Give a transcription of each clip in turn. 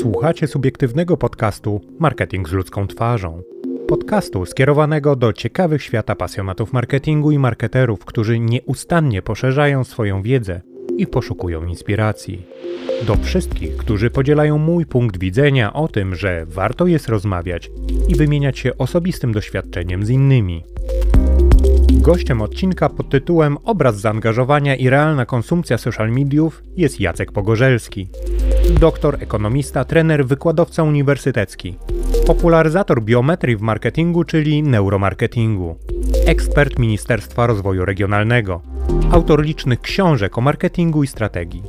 Słuchacie subiektywnego podcastu Marketing z ludzką twarzą. Podcastu skierowanego do ciekawych świata pasjonatów marketingu i marketerów, którzy nieustannie poszerzają swoją wiedzę i poszukują inspiracji. Do wszystkich, którzy podzielają mój punkt widzenia o tym, że warto jest rozmawiać i wymieniać się osobistym doświadczeniem z innymi. Gościem odcinka pod tytułem Obraz zaangażowania i realna konsumpcja social mediów jest Jacek Pogorzelski. Doktor, ekonomista, trener, wykładowca uniwersytecki. Popularyzator biometrii w marketingu, czyli neuromarketingu. Ekspert Ministerstwa Rozwoju Regionalnego. Autor licznych książek o marketingu i strategii.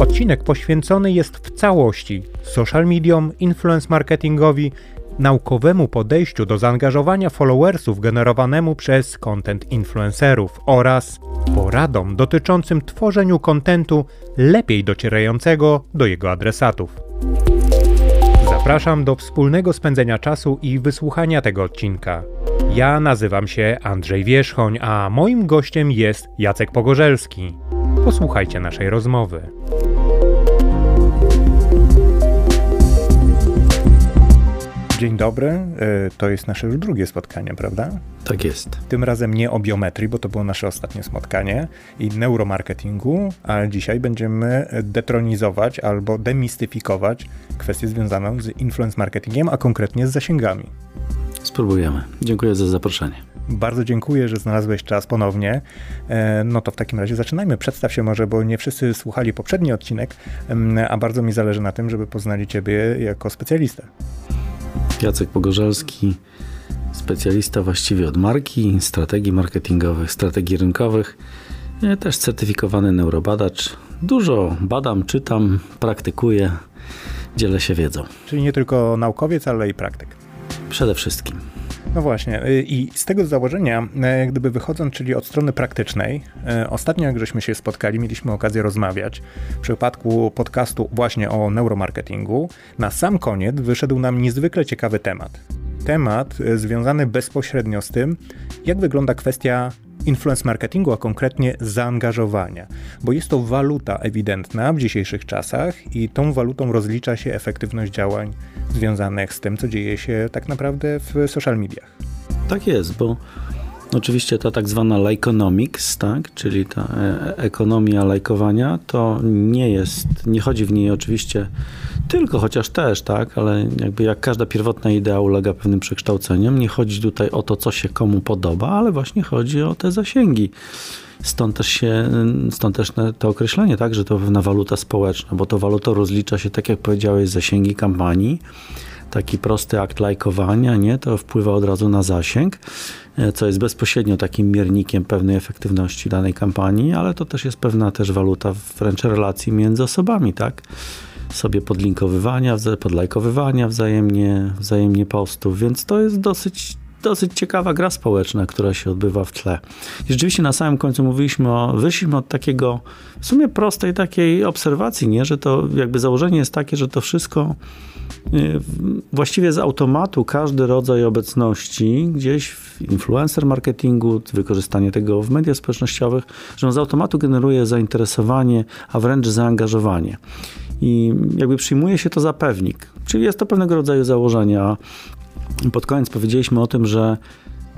Odcinek poświęcony jest w całości social mediom, influence marketingowi naukowemu podejściu do zaangażowania followersów generowanemu przez content influencerów oraz poradom dotyczącym tworzeniu kontentu lepiej docierającego do jego adresatów. Zapraszam do wspólnego spędzenia czasu i wysłuchania tego odcinka. Ja nazywam się Andrzej Wierzchoń, a moim gościem jest Jacek Pogorzelski. Posłuchajcie naszej rozmowy. Dzień dobry. E, to jest nasze już drugie spotkanie, prawda? Tak jest. Tym razem nie o biometrii, bo to było nasze ostatnie spotkanie i neuromarketingu, a dzisiaj będziemy detronizować albo demistyfikować kwestie związane z influence marketingiem, a konkretnie z zasięgami. Spróbujemy. Dziękuję za zaproszenie. Bardzo dziękuję, że znalazłeś czas ponownie. E, no to w takim razie zaczynajmy. Przedstaw się może, bo nie wszyscy słuchali poprzedni odcinek, a bardzo mi zależy na tym, żeby poznali Ciebie jako specjalistę. Jacek Pogorzelski, specjalista właściwie od marki, strategii marketingowych, strategii rynkowych, też certyfikowany neurobadacz. Dużo badam, czytam, praktykuję, dzielę się wiedzą. Czyli nie tylko naukowiec, ale i praktyk. Przede wszystkim. No właśnie, y, i z tego założenia, e, gdyby wychodząc, czyli od strony praktycznej, e, ostatnio jak żeśmy się spotkali, mieliśmy okazję rozmawiać w przypadku podcastu właśnie o neuromarketingu. Na sam koniec wyszedł nam niezwykle ciekawy temat. Temat e, związany bezpośrednio z tym, jak wygląda kwestia influence marketingu, a konkretnie zaangażowania, bo jest to waluta ewidentna w dzisiejszych czasach i tą walutą rozlicza się efektywność działań związanych z tym, co dzieje się tak naprawdę w social mediach. Tak jest, bo Oczywiście ta tak zwana likeonomics, tak, czyli ta e, ekonomia lajkowania, to nie jest, nie chodzi w niej oczywiście tylko, chociaż też, tak, ale jakby jak każda pierwotna idea ulega pewnym przekształceniom, nie chodzi tutaj o to, co się komu podoba, ale właśnie chodzi o te zasięgi. Stąd też, się, stąd też to określenie, tak, że to pewna waluta społeczna, bo to waluta rozlicza się, tak jak powiedziałeś, zasięgi kampanii, taki prosty akt lajkowania, nie, to wpływa od razu na zasięg, co jest bezpośrednio takim miernikiem pewnej efektywności danej kampanii, ale to też jest pewna też waluta wręcz relacji między osobami, tak? sobie podlinkowywania, podlajkowywania wzajemnie, wzajemnie postów, więc to jest dosyć dosyć ciekawa gra społeczna, która się odbywa w tle. I rzeczywiście na samym końcu mówiliśmy o, wyszliśmy od takiego w sumie prostej takiej obserwacji, nie? że to jakby założenie jest takie, że to wszystko y, właściwie z automatu każdy rodzaj obecności gdzieś w influencer marketingu, wykorzystanie tego w mediach społecznościowych, że on z automatu generuje zainteresowanie, a wręcz zaangażowanie. I jakby przyjmuje się to za pewnik. Czyli jest to pewnego rodzaju założenia. Pod koniec powiedzieliśmy o tym, że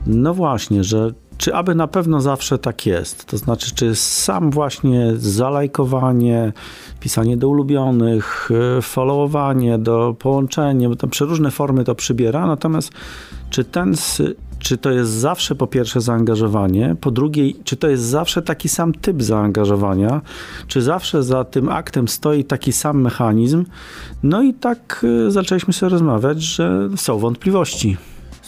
no właśnie, że czy aby na pewno zawsze tak jest? To znaczy, czy sam właśnie zalajkowanie, pisanie do ulubionych, e, followowanie, do połączenia, bo tam przeróżne formy to przybiera, natomiast czy ten czy to jest zawsze po pierwsze zaangażowanie, po drugie, czy to jest zawsze taki sam typ zaangażowania, czy zawsze za tym aktem stoi taki sam mechanizm. No i tak e, zaczęliśmy sobie rozmawiać, że są wątpliwości.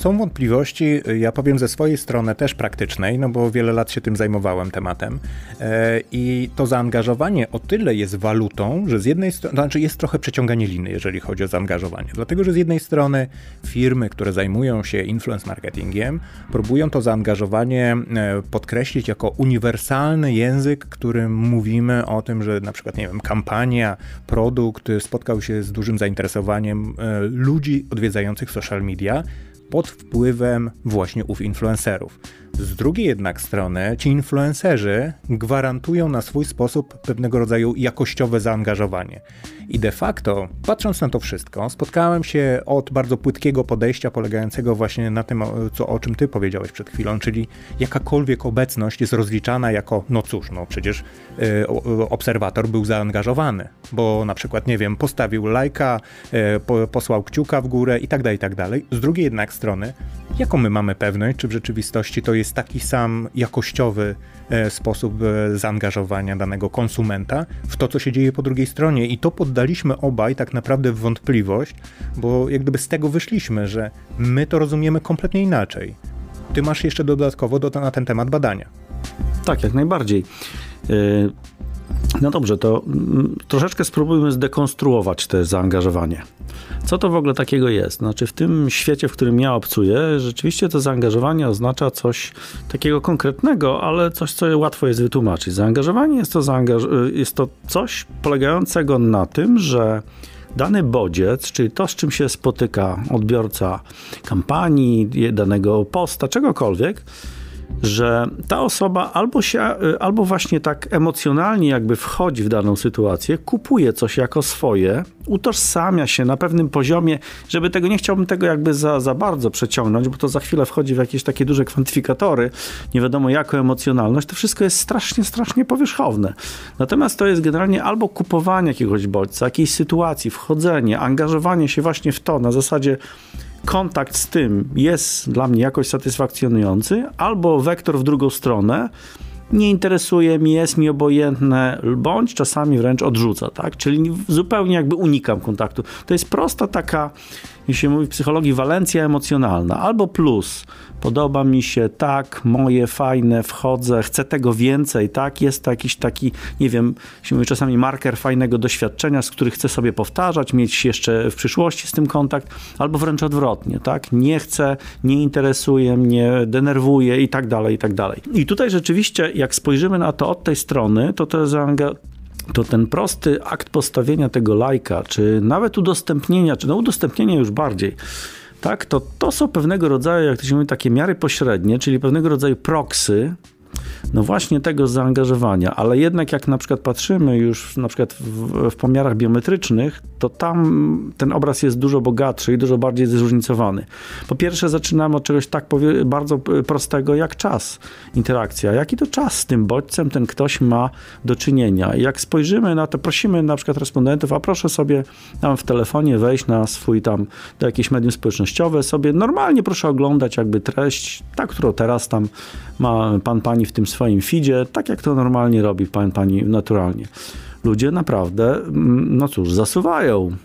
Są wątpliwości, ja powiem ze swojej strony też praktycznej, no bo wiele lat się tym zajmowałem tematem. E, I to zaangażowanie o tyle jest walutą, że z jednej strony, znaczy jest trochę przeciąganie liny, jeżeli chodzi o zaangażowanie. Dlatego, że z jednej strony firmy, które zajmują się influence marketingiem, próbują to zaangażowanie e, podkreślić jako uniwersalny język, którym mówimy o tym, że na przykład, nie wiem, kampania, produkt spotkał się z dużym zainteresowaniem e, ludzi odwiedzających social media pod wpływem właśnie ów influencerów. Z drugiej jednak strony ci influencerzy gwarantują na swój sposób pewnego rodzaju jakościowe zaangażowanie. I de facto, patrząc na to wszystko, spotkałem się od bardzo płytkiego podejścia polegającego właśnie na tym, co, o czym ty powiedziałeś przed chwilą, czyli jakakolwiek obecność jest rozliczana jako, no cóż, no przecież y, obserwator był zaangażowany, bo na przykład, nie wiem, postawił lajka, y, po, posłał kciuka w górę i tak dalej, i tak dalej. Z drugiej jednak strony, jaką my mamy pewność, czy w rzeczywistości to jest taki sam jakościowy e, sposób e, zaangażowania danego konsumenta w to, co się dzieje po drugiej stronie. I to poddaliśmy obaj tak naprawdę w wątpliwość, bo jak gdyby z tego wyszliśmy, że my to rozumiemy kompletnie inaczej. Ty masz jeszcze dodatkowo do, na ten temat badania. Tak, jak najbardziej. No dobrze, to mm, troszeczkę spróbujmy zdekonstruować to zaangażowanie. Co to w ogóle takiego jest? Znaczy, w tym świecie, w którym ja obcuję, rzeczywiście to zaangażowanie oznacza coś takiego konkretnego, ale coś, co łatwo jest wytłumaczyć. Zaangażowanie jest to, zaangaż- jest to coś polegającego na tym, że dany bodziec, czyli to, z czym się spotyka odbiorca kampanii, danego posta, czegokolwiek, że ta osoba albo się, albo właśnie tak emocjonalnie jakby wchodzi w daną sytuację, kupuje coś jako swoje, utożsamia się na pewnym poziomie, żeby tego, nie chciałbym tego jakby za, za bardzo przeciągnąć, bo to za chwilę wchodzi w jakieś takie duże kwantyfikatory, nie wiadomo jako emocjonalność, to wszystko jest strasznie, strasznie powierzchowne. Natomiast to jest generalnie albo kupowanie jakiegoś bodźca, jakiejś sytuacji, wchodzenie, angażowanie się właśnie w to na zasadzie kontakt z tym jest dla mnie jakoś satysfakcjonujący, albo wektor w drugą stronę, nie interesuje mi, jest mi obojętne, bądź czasami wręcz odrzuca, tak? Czyli zupełnie jakby unikam kontaktu. To jest prosta taka, jeśli się mówi w psychologii, walencja emocjonalna, albo plus, podoba mi się, tak, moje, fajne, wchodzę, chcę tego więcej, tak, jest to jakiś taki, nie wiem, się mówi czasami marker fajnego doświadczenia, z których chcę sobie powtarzać, mieć jeszcze w przyszłości z tym kontakt, albo wręcz odwrotnie, tak, nie chcę, nie interesuje mnie, denerwuje i tak dalej, i tak dalej. I tutaj rzeczywiście, jak spojrzymy na to od tej strony, to to to ten prosty akt postawienia tego lajka, czy nawet udostępnienia, czy no udostępnienia już bardziej, tak, to, to są pewnego rodzaju, jak to się mówi, takie miary pośrednie, czyli pewnego rodzaju proksy, no właśnie tego zaangażowania, ale jednak jak na przykład patrzymy już na przykład w, w pomiarach biometrycznych, to tam ten obraz jest dużo bogatszy i dużo bardziej zróżnicowany. Po pierwsze zaczynamy od czegoś tak bardzo prostego jak czas, interakcja. Jaki to czas z tym bodźcem ten ktoś ma do czynienia? Jak spojrzymy na to, prosimy na przykład respondentów, a proszę sobie tam w telefonie wejść na swój tam, do jakieś medium społecznościowe, sobie normalnie proszę oglądać jakby treść, tak, którą teraz tam ma pan, pani w tym swoim feedzie, tak jak to normalnie robi pan, pani naturalnie. Ludzie naprawdę, mm, no cóż, zasuwają.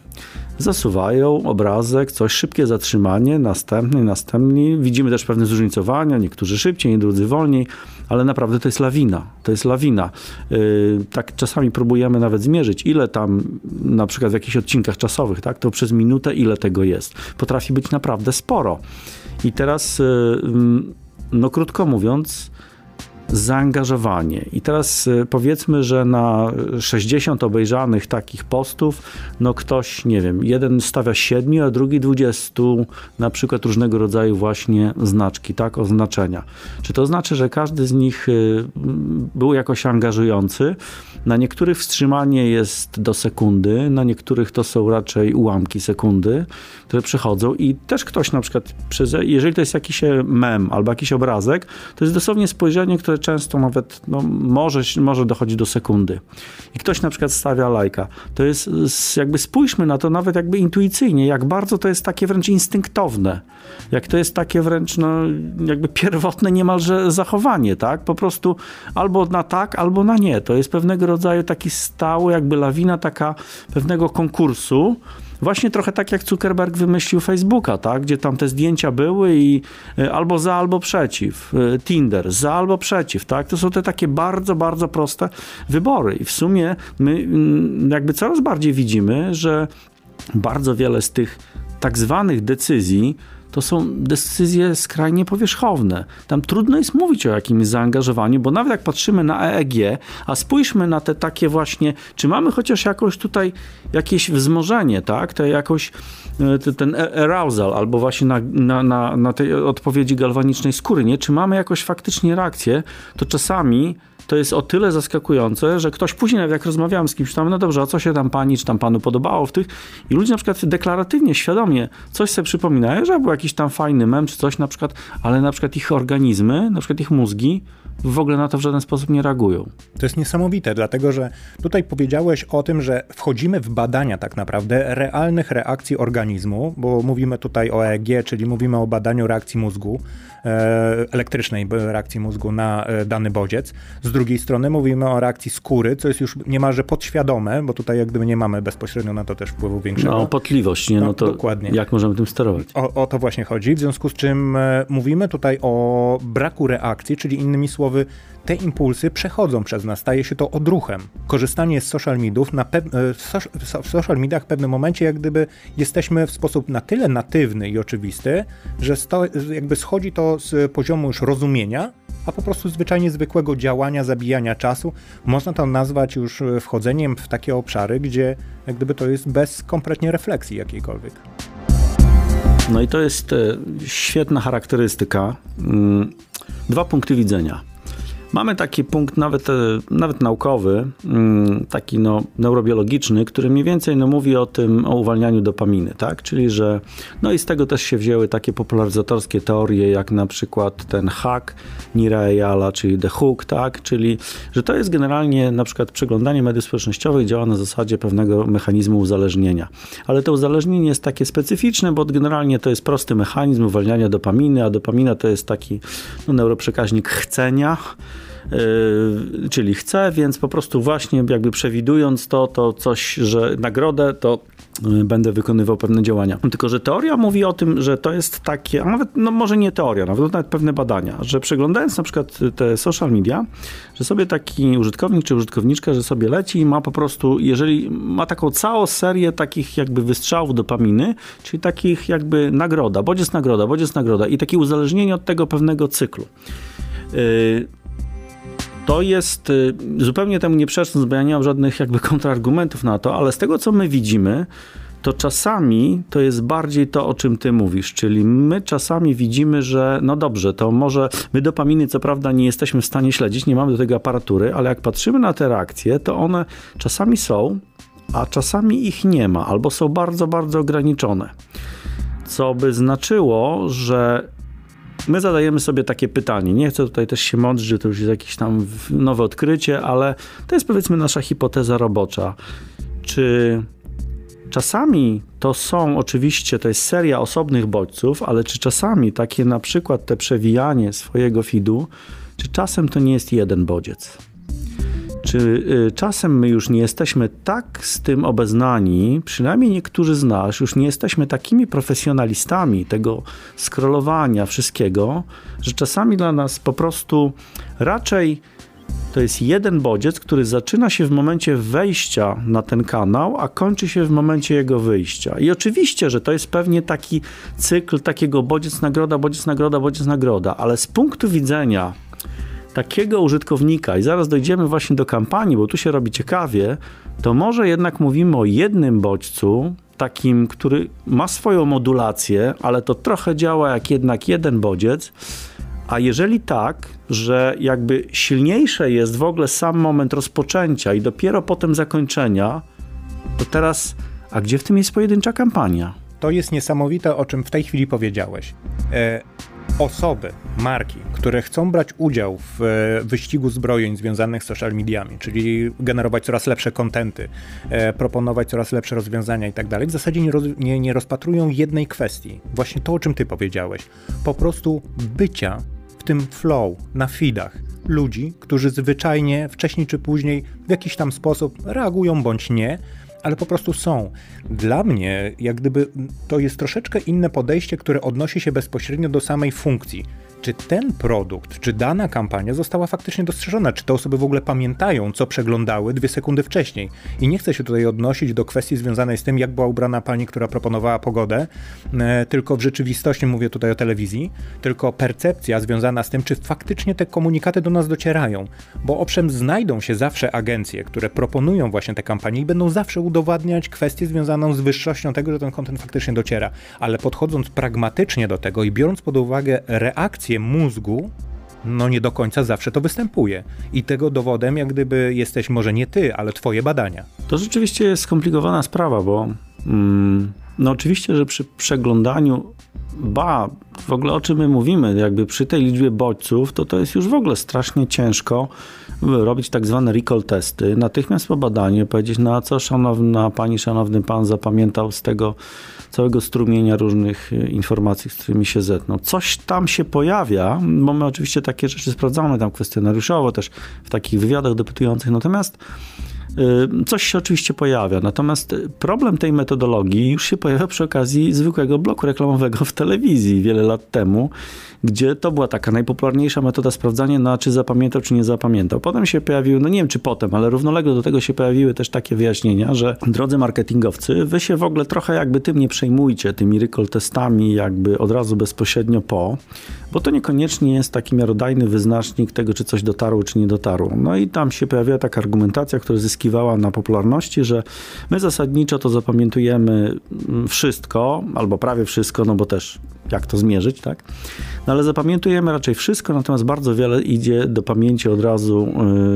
Zasuwają obrazek, coś, szybkie zatrzymanie, następny, następny. Widzimy też pewne zróżnicowania, niektórzy szybciej, drudzy wolniej, ale naprawdę to jest lawina. To jest lawina. Yy, tak czasami próbujemy nawet zmierzyć, ile tam, na przykład w jakichś odcinkach czasowych, tak, to przez minutę ile tego jest. Potrafi być naprawdę sporo. I teraz, yy, no krótko mówiąc, zaangażowanie. I teraz y, powiedzmy, że na 60 obejrzanych takich postów, no ktoś, nie wiem, jeden stawia 7, a drugi 20 na przykład różnego rodzaju właśnie znaczki, tak, oznaczenia. Czy to znaczy, że każdy z nich y, był jakoś angażujący? Na niektórych wstrzymanie jest do sekundy, na niektórych to są raczej ułamki sekundy, które przychodzą i też ktoś na przykład, jeżeli to jest jakiś mem albo jakiś obrazek, to jest dosłownie spojrzenie, które często nawet no, może, może dochodzić do sekundy. I ktoś na przykład stawia lajka. To jest jakby spójrzmy na to nawet jakby intuicyjnie, jak bardzo to jest takie wręcz instynktowne. Jak to jest takie wręcz no, jakby pierwotne niemalże zachowanie, tak? Po prostu albo na tak, albo na nie. To jest pewnego rodzaju taki stały jakby lawina taka pewnego konkursu, Właśnie trochę tak jak Zuckerberg wymyślił Facebooka, tak? gdzie tam te zdjęcia były i e, albo za, albo przeciw. E, Tinder, za albo przeciw. Tak? To są te takie bardzo, bardzo proste wybory. I w sumie my mm, jakby coraz bardziej widzimy, że bardzo wiele z tych tak zwanych decyzji, to są decyzje skrajnie powierzchowne. Tam trudno jest mówić o jakimś zaangażowaniu, bo nawet jak patrzymy na EEG, a spójrzmy na te takie właśnie, czy mamy chociaż jakoś tutaj jakieś wzmożenie, tak? To jakoś e, ten e, arousal, albo właśnie na, na, na, na tej odpowiedzi galwanicznej skóry, nie? Czy mamy jakoś faktycznie reakcję, to czasami to jest o tyle zaskakujące, że ktoś później, jak rozmawiałem z kimś tam, no dobrze, a co się tam pani, czy tam panu podobało w tych i ludzie na przykład deklaratywnie, świadomie coś sobie przypominają, że był jakiś tam fajny mem, czy coś na przykład, ale na przykład ich organizmy, na przykład ich mózgi w ogóle na to w żaden sposób nie reagują. To jest niesamowite, dlatego że tutaj powiedziałeś o tym, że wchodzimy w badania tak naprawdę realnych reakcji organizmu, bo mówimy tutaj o EEG, czyli mówimy o badaniu reakcji mózgu, elektrycznej reakcji mózgu na e, dany bodziec. Z drugiej strony mówimy o reakcji skóry, co jest już niemalże podświadome, bo tutaj jak gdyby nie mamy bezpośrednio na to też wpływu większego. No, potliwość, nie? No, no to dokładnie. jak możemy tym sterować? O, o to właśnie chodzi, w związku z czym e, mówimy tutaj o braku reakcji, czyli innymi słowy te impulsy przechodzą przez nas, staje się to odruchem. Korzystanie z social mediów, na e, w social mediach w pewnym momencie jak gdyby jesteśmy w sposób na tyle natywny i oczywisty, że jakby schodzi to z poziomu już rozumienia, a po prostu zwyczajnie zwykłego działania, zabijania czasu. Można to nazwać już wchodzeniem w takie obszary, gdzie jak gdyby to jest bez kompletnie refleksji jakiejkolwiek. No i to jest e, świetna charakterystyka. Mm, dwa punkty widzenia. Mamy taki punkt nawet, e, nawet naukowy, mm, taki no, neurobiologiczny, który mniej więcej no, mówi o tym, o uwalnianiu dopaminy, tak? Czyli, że no i z tego też się wzięły takie popularyzatorskie teorie, jak na przykład ten hack Nira Eyala, czyli The Hook, tak? Czyli, że to jest generalnie na przykład przeglądanie mediów społecznościowych działa na zasadzie pewnego mechanizmu uzależnienia. Ale to uzależnienie jest takie specyficzne, bo generalnie to jest prosty mechanizm uwalniania dopaminy, a dopamina to jest taki no, neuroprzekaźnik chcenia, czyli chcę, więc po prostu właśnie jakby przewidując to, to coś, że nagrodę, to yy, będę wykonywał pewne działania. Tylko, że teoria mówi o tym, że to jest takie, a nawet, no może nie teoria, nawet, nawet pewne badania, że przeglądając na przykład te social media, że sobie taki użytkownik czy użytkowniczka, że sobie leci i ma po prostu, jeżeli ma taką całą serię takich jakby wystrzałów dopaminy, czyli takich jakby nagroda, bodziec nagroda, bodziec nagroda i takie uzależnienie od tego pewnego cyklu. Yy, to jest y, zupełnie temu nie przecząc, bo ja nie mam żadnych jakby kontrargumentów na to, ale z tego co my widzimy, to czasami to jest bardziej to, o czym ty mówisz, czyli my czasami widzimy, że no dobrze, to może my dopaminy co prawda nie jesteśmy w stanie śledzić, nie mamy do tego aparatury, ale jak patrzymy na te reakcje, to one czasami są, a czasami ich nie ma, albo są bardzo, bardzo ograniczone. Co by znaczyło, że my zadajemy sobie takie pytanie. Nie chcę tutaj też się mądrzyć, że to już jest jakieś tam nowe odkrycie, ale to jest powiedzmy nasza hipoteza robocza. Czy czasami to są oczywiście, to jest seria osobnych bodźców, ale czy czasami takie na przykład te przewijanie swojego feedu, czy czasem to nie jest jeden bodziec? Czy y, czasem my już nie jesteśmy tak z tym obeznani, przynajmniej niektórzy z nas, już nie jesteśmy takimi profesjonalistami tego scrollowania wszystkiego, że czasami dla nas po prostu raczej to jest jeden bodziec, który zaczyna się w momencie wejścia na ten kanał, a kończy się w momencie jego wyjścia. I oczywiście, że to jest pewnie taki cykl takiego bodziec, nagroda, bodziec, nagroda, bodziec, nagroda, ale z punktu widzenia takiego użytkownika, i zaraz dojdziemy właśnie do kampanii, bo tu się robi ciekawie, to może jednak mówimy o jednym bodźcu, takim, który ma swoją modulację, ale to trochę działa jak jednak jeden bodziec. A jeżeli tak, że jakby silniejsze jest w ogóle sam moment rozpoczęcia i dopiero potem zakończenia, to teraz, a gdzie w tym jest pojedyncza kampania? To jest niesamowite, o czym w tej chwili powiedziałeś. E osoby, marki, które chcą brać udział w e, wyścigu zbrojeń związanych z social mediami, czyli generować coraz lepsze kontenty, e, proponować coraz lepsze rozwiązania i tak dalej, w zasadzie nie, roz, nie, nie rozpatrują jednej kwestii. Właśnie to, o czym ty powiedziałeś. Po prostu bycia w tym flow, na feedach ludzi, którzy zwyczajnie wcześniej czy później w jakiś tam sposób reagują bądź nie, ale po prostu są. Dla mnie, jak gdyby to jest troszeczkę inne podejście, które odnosi się bezpośrednio do samej funkcji. Czy ten produkt, czy dana kampania została faktycznie dostrzeżona, czy te osoby w ogóle pamiętają, co przeglądały dwie sekundy wcześniej. I nie chcę się tutaj odnosić do kwestii związanej z tym, jak była ubrana pani, która proponowała pogodę, e, tylko w rzeczywistości, mówię tutaj o telewizji, tylko percepcja związana z tym, czy faktycznie te komunikaty do nas docierają. Bo owszem, znajdą się zawsze agencje, które proponują właśnie te kampanie i będą zawsze udowadniać kwestię związaną z wyższością tego, że ten kontent faktycznie dociera. Ale podchodząc pragmatycznie do tego i biorąc pod uwagę reakcję mózgu, no nie do końca zawsze to występuje. I tego dowodem, jak gdyby jesteś może nie ty, ale twoje badania. To rzeczywiście jest skomplikowana sprawa, bo mm, no oczywiście, że przy przeglądaniu ba, w ogóle o czym my mówimy, jakby przy tej liczbie bodźców, to to jest już w ogóle strasznie ciężko robić tak zwane recall testy, natychmiast po badaniu powiedzieć, na co szanowna pani, szanowny pan zapamiętał z tego całego strumienia różnych e, informacji, z którymi się zetknął. Coś tam się pojawia, bo my oczywiście takie rzeczy sprawdzamy tam kwestionariuszowo, też w takich wywiadach dopytujących, natomiast e, Coś się oczywiście pojawia, natomiast problem tej metodologii już się pojawia przy okazji zwykłego bloku reklamowego w telewizji wiele lat temu, gdzie to była taka najpopularniejsza metoda sprawdzania, na czy zapamiętał, czy nie zapamiętał. Potem się pojawiły, no nie wiem czy potem, ale równolegle do tego się pojawiły też takie wyjaśnienia, że drodzy marketingowcy, wy się w ogóle trochę jakby tym nie przejmujcie, tymi recall testami jakby od razu bezpośrednio po, bo to niekoniecznie jest taki miarodajny wyznacznik tego, czy coś dotarło, czy nie dotarło. No i tam się pojawiła taka argumentacja, która zyskiwała na popularności, że my zasadniczo to zapamiętujemy wszystko, albo prawie wszystko, no bo też jak to zmierzyć, tak? No ale zapamiętujemy raczej wszystko, natomiast bardzo wiele idzie do pamięci od razu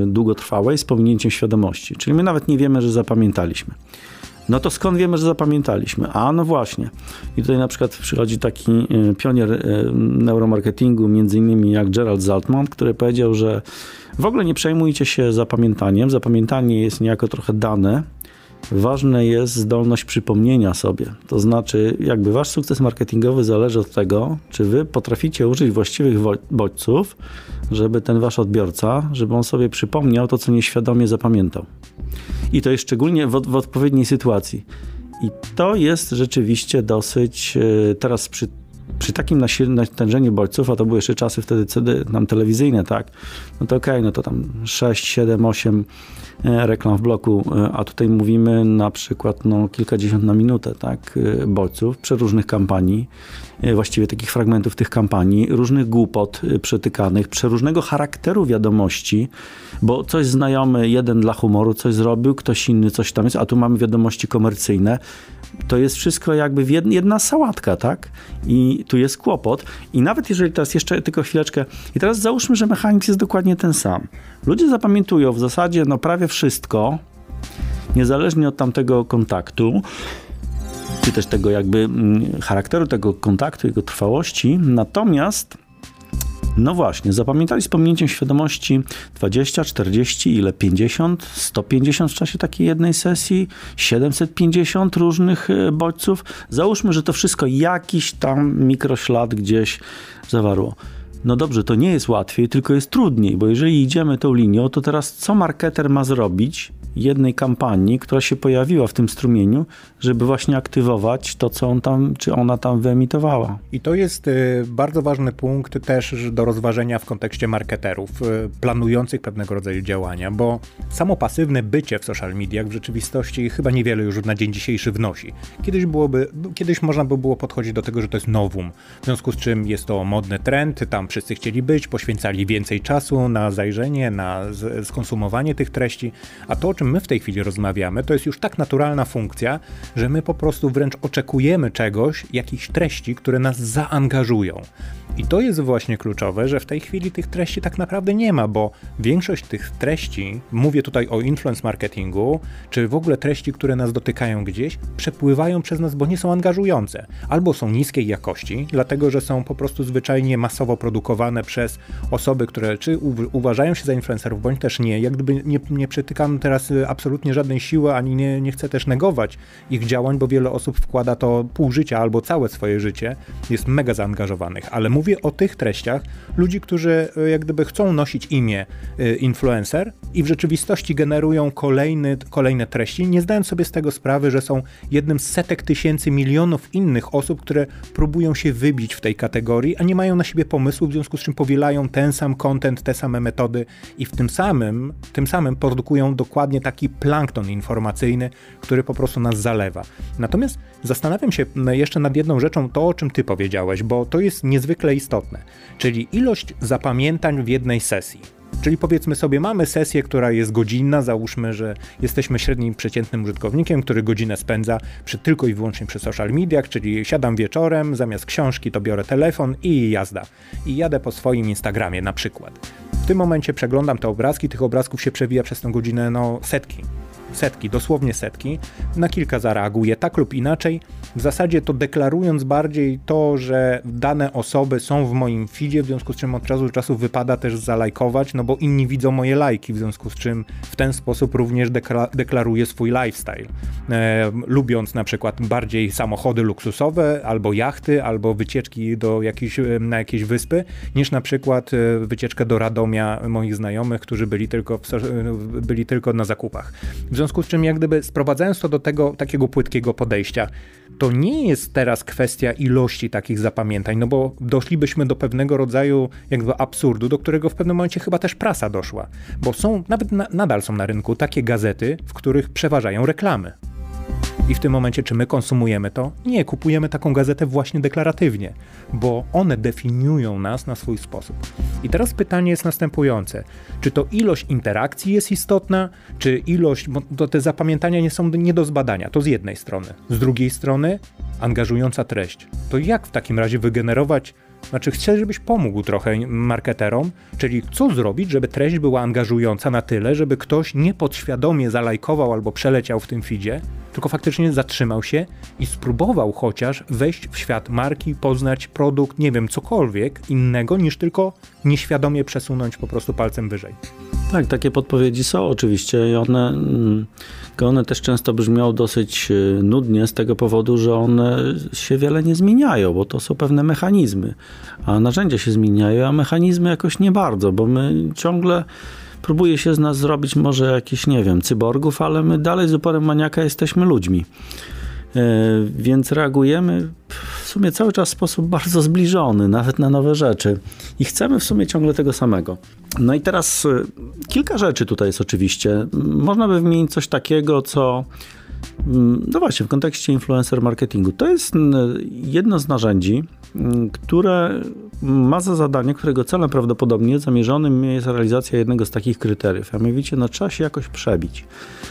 y, długotrwałej z pominięciem świadomości. Czyli my nawet nie wiemy, że zapamiętaliśmy. No to skąd wiemy, że zapamiętaliśmy? A no właśnie. I tutaj na przykład przychodzi taki y, pionier y, neuromarketingu, między innymi jak Gerald Zaltman, który powiedział, że w ogóle nie przejmujcie się zapamiętaniem. Zapamiętanie jest niejako trochę dane, ważne jest zdolność przypomnienia sobie. To znaczy, jakby wasz sukces marketingowy zależy od tego, czy wy potraficie użyć właściwych bodźców, żeby ten wasz odbiorca, żeby on sobie przypomniał to, co nieświadomie zapamiętał. I to jest szczególnie w, w odpowiedniej sytuacji. I to jest rzeczywiście dosyć e, teraz przy przy takim natężeniu bodźców, a to były jeszcze czasy wtedy CD, nam telewizyjne, tak, no to okej, okay, no to tam 6, 7, 8 reklam w bloku, e, a tutaj mówimy na przykład no, kilkadziesiąt na minutę, tak, e, bodźców, przeróżnych kampanii, e, właściwie takich fragmentów tych kampanii, różnych głupot przetykanych, przeróżnego charakteru wiadomości, bo coś znajomy, jeden dla humoru coś zrobił, ktoś inny coś tam jest, a tu mamy wiadomości komercyjne, to jest wszystko jakby jedna sałatka, tak? I tu jest kłopot. I nawet jeżeli teraz jeszcze tylko chwileczkę, i teraz załóżmy, że mechanizm jest dokładnie ten sam. Ludzie zapamiętują w zasadzie no prawie wszystko, niezależnie od tamtego kontaktu, czy też tego jakby mm, charakteru tego kontaktu, jego trwałości. Natomiast no właśnie, zapamiętali z pominięciem świadomości 20, 40, ile? 50, 150 w czasie takiej jednej sesji, 750 różnych e, bodźców. Załóżmy, że to wszystko jakiś tam mikroślad gdzieś zawarło. No dobrze, to nie jest łatwiej, tylko jest trudniej, bo jeżeli idziemy tą linią, to teraz co marketer ma zrobić, jednej kampanii, która się pojawiła w tym strumieniu, żeby właśnie aktywować to, co on tam, czy ona tam wyemitowała. I to jest y, bardzo ważny punkt też do rozważenia w kontekście marketerów, y, planujących pewnego rodzaju działania, bo samo pasywne bycie w social mediach w rzeczywistości chyba niewiele już na dzień dzisiejszy wnosi. Kiedyś byłoby, kiedyś można by było podchodzić do tego, że to jest nowum, w związku z czym jest to modny trend, tam wszyscy chcieli być, poświęcali więcej czasu na zajrzenie, na skonsumowanie tych treści, a to, czym my w tej chwili rozmawiamy, to jest już tak naturalna funkcja, że my po prostu wręcz oczekujemy czegoś, jakichś treści, które nas zaangażują. I to jest właśnie kluczowe, że w tej chwili tych treści tak naprawdę nie ma, bo większość tych treści, mówię tutaj o influence marketingu, czy w ogóle treści, które nas dotykają gdzieś, przepływają przez nas, bo nie są angażujące, albo są niskiej jakości, dlatego że są po prostu zwyczajnie masowo produkowane przez osoby, które czy uważają się za influencerów, bądź też nie. Jak gdyby nie, nie przytykam teraz absolutnie żadnej siły, ani nie, nie chcę też negować ich działań, bo wiele osób wkłada to pół życia albo całe swoje życie, jest mega zaangażowanych, ale mówię o tych treściach ludzi, którzy jak gdyby chcą nosić imię influencer i w rzeczywistości generują kolejny, kolejne treści, nie zdając sobie z tego sprawy, że są jednym z setek tysięcy, milionów innych osób, które próbują się wybić w tej kategorii, a nie mają na siebie pomysłu, w związku z czym powielają ten sam content, te same metody i w tym samym, tym samym produkują dokładnie taki plankton informacyjny, który po prostu nas zalewa. Natomiast zastanawiam się jeszcze nad jedną rzeczą, to o czym ty powiedziałeś, bo to jest niezwykle istotne, czyli ilość zapamiętań w jednej sesji. Czyli powiedzmy sobie, mamy sesję, która jest godzinna, załóżmy, że jesteśmy średnim przeciętnym użytkownikiem, który godzinę spędza przy, tylko i wyłącznie przy social mediach, czyli siadam wieczorem, zamiast książki to biorę telefon i jazda. I jadę po swoim Instagramie na przykład. W tym momencie przeglądam te obrazki, tych obrazków się przewija przez tę godzinę no setki setki, dosłownie setki, na kilka zareaguje tak lub inaczej, w zasadzie to deklarując bardziej to, że dane osoby są w moim feedzie, w związku z czym od czasu do czasu wypada też zalajkować, no bo inni widzą moje lajki, w związku z czym w ten sposób również dekla deklaruję swój lifestyle. E, lubiąc na przykład bardziej samochody luksusowe, albo jachty, albo wycieczki do jakiejś, e, na jakieś wyspy, niż na przykład e, wycieczkę do Radomia moich znajomych, którzy byli tylko, w, e, byli tylko na zakupach. W związku z czym, jak gdyby sprowadzając to do tego takiego płytkiego podejścia, to nie jest teraz kwestia ilości takich zapamiętań, no bo doszlibyśmy do pewnego rodzaju jakby absurdu, do którego w pewnym momencie chyba też prasa doszła. Bo są, nawet na, nadal są na rynku takie gazety, w których przeważają reklamy. I w tym momencie, czy my konsumujemy to? Nie, kupujemy taką gazetę właśnie deklaratywnie, bo one definiują nas na swój sposób. I teraz pytanie jest następujące: czy to ilość interakcji jest istotna, czy ilość, bo te zapamiętania nie są nie do zbadania, to z jednej strony. Z drugiej strony, angażująca treść. To jak w takim razie wygenerować znaczy, chcę, żebyś pomógł trochę marketerom, czyli co zrobić, żeby treść była angażująca na tyle, żeby ktoś niepodświadomie zalajkował albo przeleciał w tym feedzie, tylko faktycznie zatrzymał się i spróbował chociaż wejść w świat marki, poznać produkt, nie wiem, cokolwiek innego niż tylko nieświadomie przesunąć po prostu palcem wyżej. Tak, takie podpowiedzi są oczywiście i one, mm, one też często brzmią dosyć y, nudnie z tego powodu, że one się wiele nie zmieniają, bo to są pewne mechanizmy, a narzędzia się zmieniają, a mechanizmy jakoś nie bardzo, bo my ciągle próbuje się z nas zrobić może jakiś, nie wiem, cyborgów, ale my dalej z uporem maniaka jesteśmy ludźmi. E, więc reagujemy w sumie cały czas w sposób bardzo zbliżony, nawet na nowe rzeczy. I chcemy w sumie ciągle tego samego. No i teraz e, kilka rzeczy tutaj jest oczywiście. Można by wymienić coś takiego, co mm, no właśnie, w kontekście influencer marketingu. To jest jedno z narzędzi, które ma za zadanie, którego celem prawdopodobnie zamierzonym jest realizacja jednego z takich kryteriów, a mianowicie no, trzeba się jakoś przebić.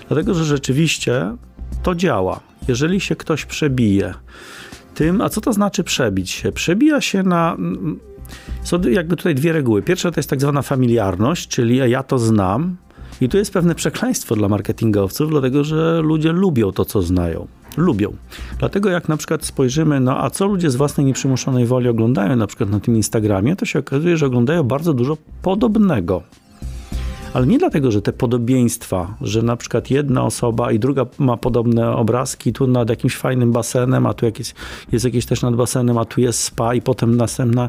Dlatego, że rzeczywiście to działa. Jeżeli się ktoś przebije tym, a co to znaczy przebić się? Przebija się na są jakby tutaj dwie reguły. Pierwsza to jest tak zwana familiarność, czyli ja to znam. I tu jest pewne przekleństwo dla marketingowców, dlatego że ludzie lubią to, co znają lubią. Dlatego jak na przykład spojrzymy, no a co ludzie z własnej nieprzymuszonej woli oglądają na przykład na tym Instagramie, to się okazuje, że oglądają bardzo dużo podobnego. Ale nie dlatego, że te podobieństwa, że na przykład jedna osoba i druga ma podobne obrazki, tu nad jakimś fajnym basenem, a tu jakieś, jest jakieś też nad basenem, a tu jest spa i potem następna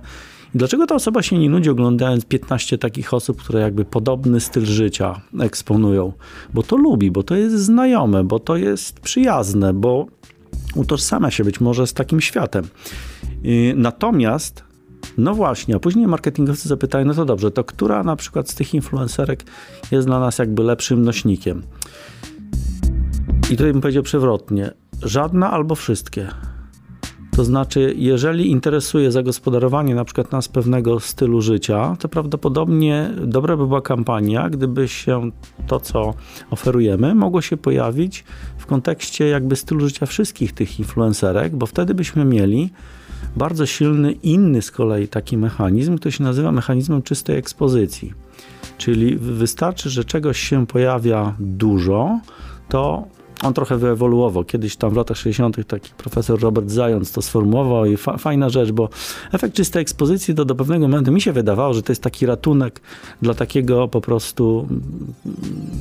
Dlaczego ta osoba się nie nudzi oglądając 15 takich osób, które jakby podobny styl życia eksponują? Bo to lubi, bo to jest znajome, bo to jest przyjazne, bo utożsamia się być może z takim światem. Natomiast no właśnie, a później marketingowcy zapytają, no to dobrze, to która na przykład z tych influencerek jest dla nas jakby lepszym nośnikiem? I tutaj bym powiedział przewrotnie, żadna albo wszystkie. To znaczy, jeżeli interesuje zagospodarowanie na przykład nas pewnego stylu życia, to prawdopodobnie dobra by była kampania, gdyby się to, co oferujemy, mogło się pojawić w kontekście jakby stylu życia wszystkich tych influencerek, bo wtedy byśmy mieli bardzo silny inny z kolei taki mechanizm, który się nazywa mechanizmem czystej ekspozycji. Czyli wystarczy, że czegoś się pojawia dużo, to on trochę wyewoluował. Kiedyś tam w latach 60. taki profesor Robert Zając to sformułował i fa fajna rzecz, bo efekt czystej ekspozycji to do pewnego momentu mi się wydawało, że to jest taki ratunek dla takiego po prostu,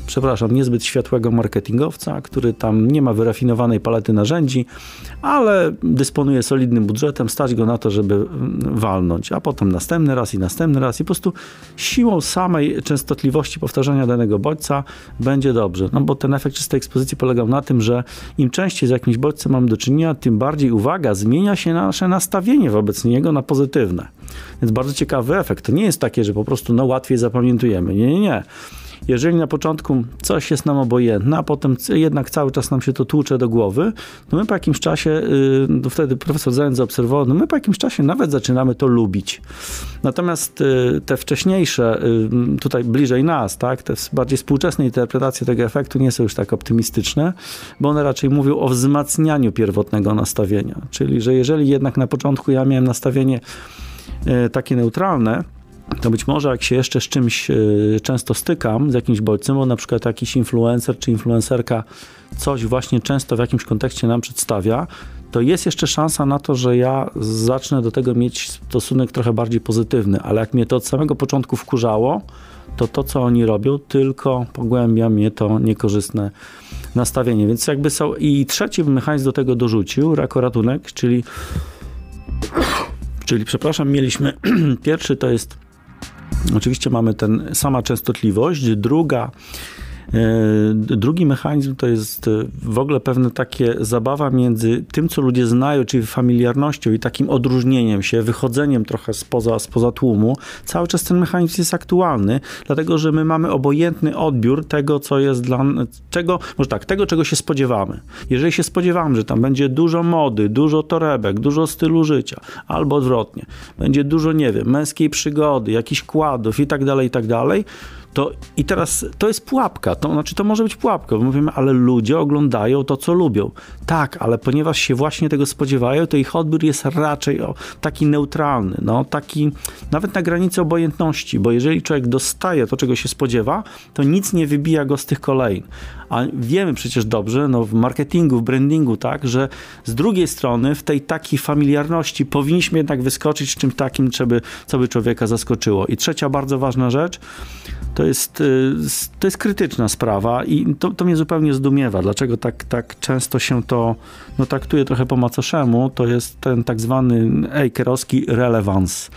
przepraszam, niezbyt światłego marketingowca, który tam nie ma wyrafinowanej palety narzędzi, ale dysponuje solidnym budżetem, stać go na to, żeby walnąć, a potem następny raz i następny raz i po prostu siłą samej częstotliwości powtarzania danego bodźca będzie dobrze. No bo ten efekt czystej ekspozycji polegał na tym, że im częściej z jakimś bodźcem mamy do czynienia, tym bardziej, uwaga, zmienia się nasze nastawienie wobec niego na pozytywne. Więc bardzo ciekawy efekt. To nie jest takie, że po prostu no, łatwiej zapamiętujemy. Nie, nie, nie. Jeżeli na początku coś jest nam obojętne, a potem jednak cały czas nam się to tłucze do głowy, to my po jakimś czasie, y, no wtedy profesor Zając zaobserwował, no my po jakimś czasie nawet zaczynamy to lubić. Natomiast y, te wcześniejsze, y, tutaj bliżej nas, tak, te bardziej współczesne interpretacje tego efektu nie są już tak optymistyczne, bo one raczej mówią o wzmacnianiu pierwotnego nastawienia. Czyli, że jeżeli jednak na początku ja miałem nastawienie takie neutralne, to być może jak się jeszcze z czymś e, często stykam, z jakimś bodźcem, bo na przykład jakiś influencer czy influencerka coś właśnie często w jakimś kontekście nam przedstawia, to jest jeszcze szansa na to, że ja zacznę do tego mieć stosunek trochę bardziej pozytywny, ale jak mnie to od samego początku wkurzało, to to, co oni robią, tylko pogłębia mnie to niekorzystne nastawienie. Więc jakby są... I trzeci mechanizm do tego dorzucił, rakoratunek, czyli czyli przepraszam, mieliśmy pierwszy to jest Oczywiście mamy ten sama częstotliwość, druga drugi mechanizm to jest e, w ogóle pewne takie zabawa między tym, co ludzie znają, czyli familiarnością i takim odróżnieniem się, wychodzeniem trochę spoza, spoza tłumu. Cały czas ten mechanizm jest aktualny, dlatego że my mamy obojętny odbiór tego, co jest dla czego, może tak, tego, czego się spodziewamy. Jeżeli się spodziewamy, że tam będzie dużo mody, dużo torebek, dużo stylu życia, albo odwrotnie, będzie dużo, nie wiem, męskiej przygody, jakichś kładów i tak dalej, i tak dalej, to i teraz to jest pułapka, to znaczy to może być pułapka, bo mówimy, ale ludzie oglądają to, co lubią. Tak, ale ponieważ się właśnie tego spodziewają, to ich odbiór jest raczej o, taki neutralny, no taki nawet na granicy obojętności, bo jeżeli człowiek dostaje to, czego się spodziewa, to nic nie wybija go z tych kolejn. A wiemy przecież dobrze, no w marketingu, w brandingu, tak, że z drugiej strony w tej takiej familiarności powinniśmy jednak wyskoczyć czymś takim, co by, co by człowieka zaskoczyło. I trzecia bardzo ważna rzecz, to jest, y, to jest krytyczna sprawa i to, to mnie zupełnie zdumiewa. Dlaczego tak, tak często się to no, traktuje trochę po macoszemu? To jest ten tak zwany ejkerowski relevance.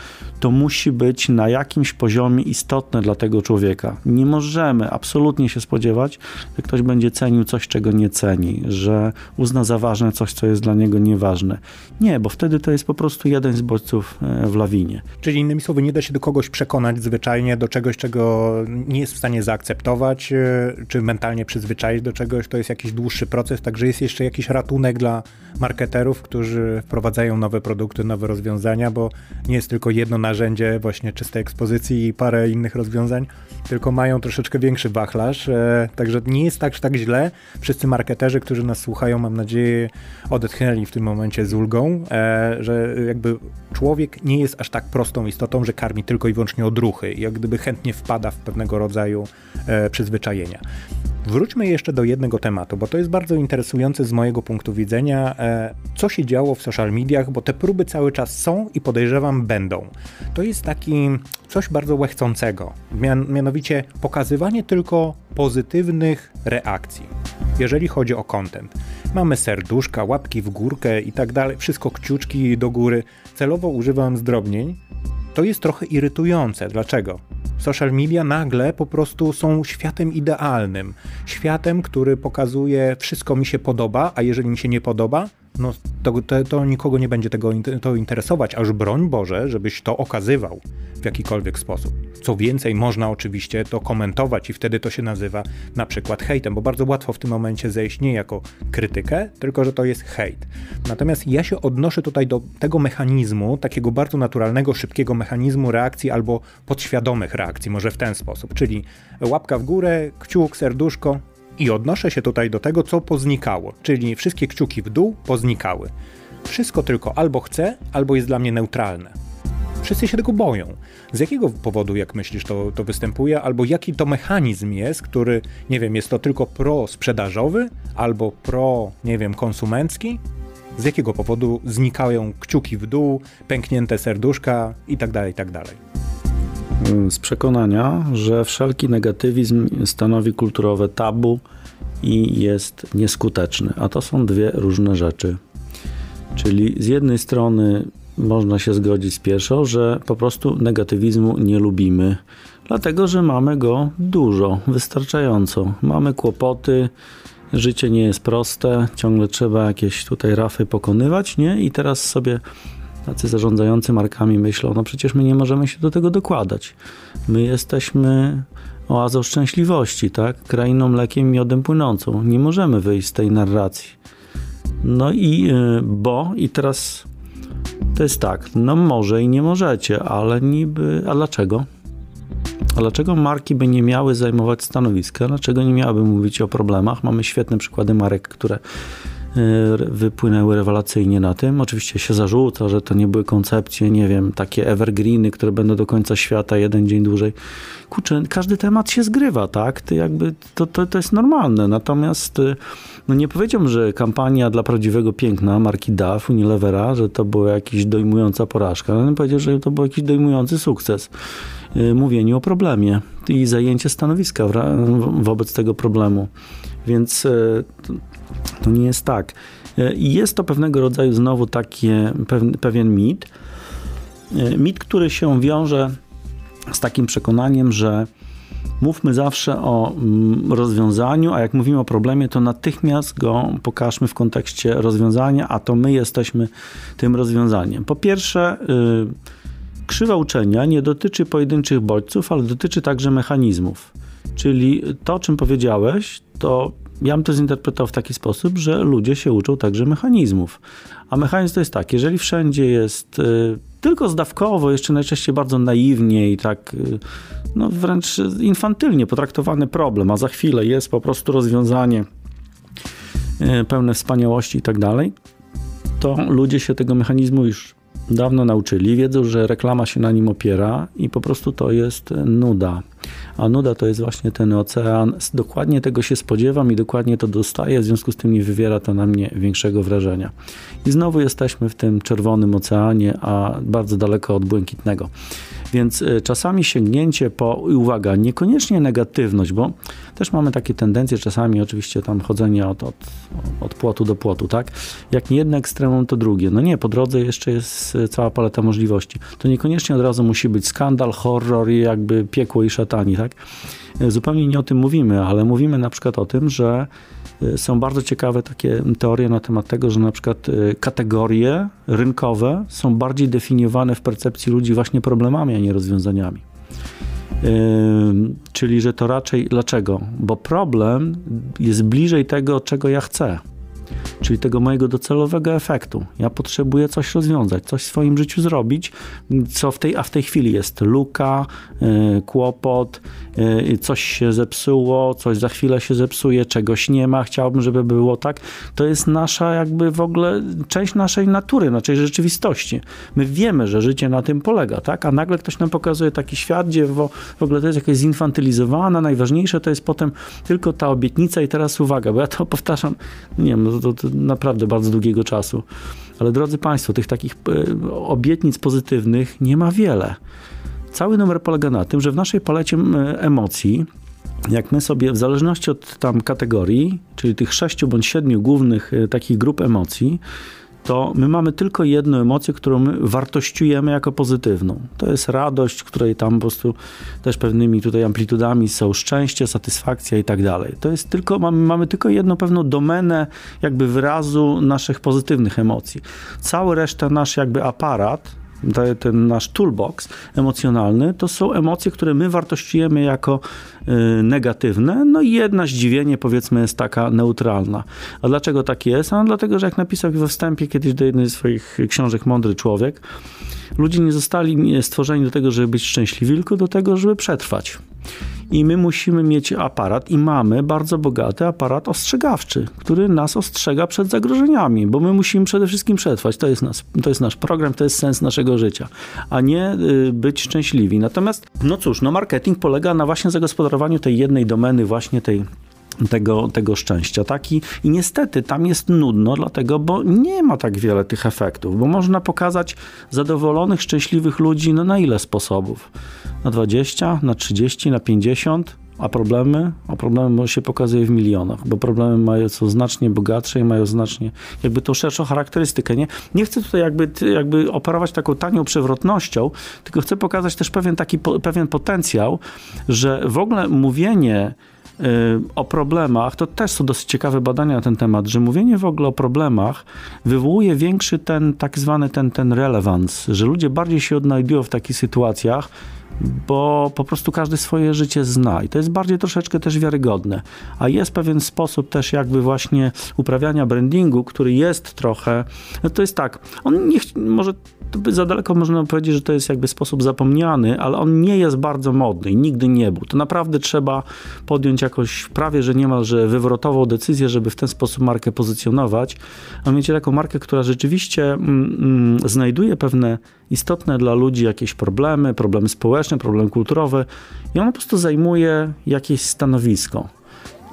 To musi być na jakimś poziomie istotne dla tego człowieka. Nie możemy absolutnie się spodziewać, że ktoś będzie cenił coś, czego nie ceni, że uzna za ważne coś, co jest dla niego nieważne. Nie, bo wtedy to jest po prostu jeden z bodźców e, w lawinie. Czyli innymi słowy, nie da się do kogoś przekonać zwyczajnie do czegoś, czego nie jest w stanie zaakceptować, e, czy mentalnie przyzwyczaić do czegoś, to jest jakiś dłuższy proces, także jest jeszcze jakiś ratunek dla marketerów, którzy wprowadzają nowe produkty, nowe rozwiązania, bo nie jest tylko jedno narzędzie właśnie czystej ekspozycji i parę innych rozwiązań, tylko mają troszeczkę większy wachlarz, e, także nie jest tak, tak źle. Wszyscy marketerzy, którzy nas słuchają, mam nadzieję, odetchnęli w tym momencie z ulgą, e, że jakby człowiek nie jest aż tak prostą istotą, że karmi tylko i wyłącznie odruchy, jak gdyby chętnie wpada w pewnego rodzaju e, przyzwyczajenia. Wróćmy jeszcze do jednego tematu, bo to jest bardzo interesujące z mojego punktu widzenia, e, co się działo w social mediach, bo te próby cały czas są i podejrzewam będą. To jest taki coś bardzo łechcącego, mian mianowicie pokazywanie tylko pozytywnych reakcji, jeżeli chodzi o content. Mamy serduszka, łapki w górkę i tak dalej, wszystko kciuczki do góry. Celowo używam zdrobnień. To jest trochę irytujące. Dlaczego? social media nagle po prostu są światem idealnym. Światem, który pokazuje wszystko mi się podoba, a jeżeli mi się nie podoba, no to, to, to, nikogo nie będzie tego to interesować, aż broń Boże, żebyś to okazywał w jakikolwiek sposób. Co więcej, można oczywiście to komentować i wtedy to się nazywa na przykład hejtem, bo bardzo łatwo w tym momencie zejść nie jako krytykę, tylko że to jest hejt. Natomiast ja się odnoszę tutaj do tego mechanizmu, takiego bardzo naturalnego, szybkiego mechanizmu reakcji albo podświadomych reakcji, może w ten sposób, czyli łapka w górę, kciuk, serduszko, i odnoszę się tutaj do tego, co poznikało, czyli wszystkie kciuki w dół poznikały. Wszystko tylko albo chcę, albo jest dla mnie neutralne. wszyscy się tego boją. Z jakiego powodu, jak myślisz, to, to występuje, albo jaki to mechanizm jest, który, nie wiem, jest to tylko pro-sprzedażowy, albo pro, nie wiem, konsumencki? Z jakiego powodu znikają kciuki w dół, pęknięte serduszka itd., tak itd.? Z przekonania, że wszelki negatywizm stanowi kulturowe tabu i jest nieskuteczny, a to są dwie różne rzeczy. Czyli z jednej strony można się zgodzić z pierwszą, że po prostu negatywizmu nie lubimy, dlatego że mamy go dużo, wystarczająco. Mamy kłopoty, życie nie jest proste, ciągle trzeba jakieś tutaj rafy pokonywać, nie? I teraz sobie tacy zarządzający markami myślą, no przecież my nie możemy się do tego dokładać. My jesteśmy oazą szczęśliwości, tak? Krainą mlekiem i miodem płynącą. Nie możemy wyjść z tej narracji. No i y, bo, i teraz to jest tak, no może i nie możecie, ale niby, a dlaczego? A dlaczego marki by nie miały zajmować stanowiska? Dlaczego nie miałyby mówić o problemach? Mamy świetne przykłady marek, które wypłynęły rewelacyjnie na tym. Oczywiście się zarzuca, że to nie były koncepcje, nie wiem, takie evergreeny, które będą do końca świata, jeden dzień dłużej. Kurczę, każdy temat się zgrywa, tak? Jakby, to, to, to jest normalne. Natomiast y, no nie powiedziałbym, że kampania dla prawdziwego piękna marki DAF, Unilevera, że to była jakaś dojmująca porażka. Ale powiedział, że to był jakiś dojmujący sukces. Y, mówieniu o problemie i zajęcie stanowiska wobec tego problemu. Więc to nie jest tak. E, jest to pewnego rodzaju znowu taki pewien mit. E, mit, który się wiąże z takim przekonaniem, że mówmy zawsze o mm, rozwiązaniu, a jak mówimy o problemie, to natychmiast go pokażmy w kontekście rozwiązania, a to my jesteśmy tym rozwiązaniem. Po pierwsze, y, krzywa uczenia nie dotyczy pojedynczych bodźców, ale dotyczy także mechanizmów. Czyli to, o czym powiedziałeś, to ja bym to zinterpretował w taki sposób, że ludzie się uczą także mechanizmów. A mechanizm to jest tak, jeżeli wszędzie jest y, tylko zdawkowo, jeszcze najczęściej bardzo naiwnie i tak y, no wręcz infantylnie potraktowany problem, a za chwilę jest po prostu rozwiązanie y, pełne wspaniałości i tak dalej, to ludzie się tego mechanizmu już dawno nauczyli, wiedzą, że reklama się na nim opiera i po prostu to jest nuda a nuda to jest właśnie ten ocean. Dokładnie tego się spodziewam i dokładnie to dostaję, w związku z tym nie wywiera to na mnie większego wrażenia. I znowu jesteśmy w tym czerwonym oceanie, a bardzo daleko od błękitnego. Więc y, czasami sięgnięcie po, uwaga, niekoniecznie negatywność, bo też mamy takie tendencje czasami, oczywiście tam chodzenie od, od, od płotu do płotu, tak? Jak nie jedno ekstremum, to drugie. No nie, po drodze jeszcze jest y, cała paleta możliwości. To niekoniecznie od razu musi być skandal, horror i jakby piekło i szatani, tak? Y, zupełnie nie o tym mówimy, ale mówimy na przykład o tym, że są bardzo ciekawe takie teorie na temat tego, że na przykład y, kategorie rynkowe są bardziej definiowane w percepcji ludzi właśnie problemami, a nie rozwiązaniami. Yy, czyli, że to raczej dlaczego? Bo problem jest bliżej tego, czego ja chcę czyli tego mojego docelowego efektu. Ja potrzebuję coś rozwiązać, coś w swoim życiu zrobić, co w tej, a w tej chwili jest luka, yy, kłopot, yy, coś się zepsuło, coś za chwilę się zepsuje, czegoś nie ma, chciałbym, żeby było tak. To jest nasza jakby w ogóle część naszej natury, naszej rzeczywistości. My wiemy, że życie na tym polega, tak? A nagle ktoś nam pokazuje taki świat, gdzie w, w ogóle to jest jakieś zinfantylizowane, najważniejsze to jest potem tylko ta obietnica i teraz uwaga, bo ja to powtarzam, nie wiem, to naprawdę bardzo długiego czasu. Ale drodzy Państwo, tych takich e, obietnic pozytywnych nie ma wiele. Cały numer polega na tym, że w naszej palecie emocji, jak my sobie, w zależności od tam kategorii, czyli tych sześciu bądź siedmiu głównych e, takich grup emocji, to my mamy tylko jedną emocję, którą my wartościujemy jako pozytywną. To jest radość, której tam po prostu też pewnymi tutaj amplitudami są szczęście, satysfakcja i tak dalej. To jest tylko, mamy, mamy tylko jedną pewną domenę jakby wyrazu naszych pozytywnych emocji. Cały reszta nasz jakby aparat, ten nasz toolbox emocjonalny, to są emocje, które my wartościujemy jako negatywne, no i jedna zdziwienie powiedzmy jest taka neutralna. A dlaczego tak jest? A dlatego, że jak napisał we wstępie kiedyś do jednej z swoich książek Mądry Człowiek, ludzie nie zostali stworzeni do tego, żeby być szczęśliwi, tylko do tego, żeby przetrwać. i my musimy mieć aparat i mamy bardzo bogaty aparat ostrzegawczy, który nas ostrzega przed zagrożeniami, bo my musimy przede wszystkim przetrwać. To jest, nas, to jest nasz program, to jest sens naszego życia, a nie y, być szczęśliwi. Natomiast, no cóż, no marketing polega na właśnie zagospodarowaniu tej jednej domeny, właśnie tej tego, tego szczęścia. Taki, I niestety tam jest nudno, dlatego, bo nie ma tak wiele tych efektów, bo można pokazać zadowolonych, szczęśliwych ludzi no, na ile sposobów? Na 20, na 30, na 50, a problemy? A problemy się pokazuje w milionach, bo problemy mają, są znacznie bogatsze i mają znacznie jakby tą szerszą charakterystykę. Nie, nie chcę tutaj jakby, jakby operować taką tanią przewrotnością, tylko chcę pokazać też pewien taki pewien potencjał, że w ogóle mówienie Y, o problemach, to też są dosyć ciekawe badania na ten temat, że mówienie w ogóle o problemach wywołuje większy ten tak zwany ten, ten relevance, że ludzie bardziej się odnajdują w takich sytuacjach, bo po prostu każdy swoje życie zna i to jest bardziej troszeczkę też wiarygodne. A jest pewien sposób też jakby właśnie uprawiania brandingu, który jest trochę, no to jest tak, on nie, może za daleko można powiedzieć, że to jest jakby sposób zapomniany, ale on nie jest bardzo modny i nigdy nie był. To naprawdę trzeba podjąć jakoś prawie, że niemalże wywrotową decyzję, żeby w ten sposób markę pozycjonować, a mieć taką markę, która rzeczywiście mm, mm, znajduje pewne istotne dla ludzi jakieś problemy, problemy społeczne, problemy kulturowe i ona po prostu zajmuje jakieś stanowisko.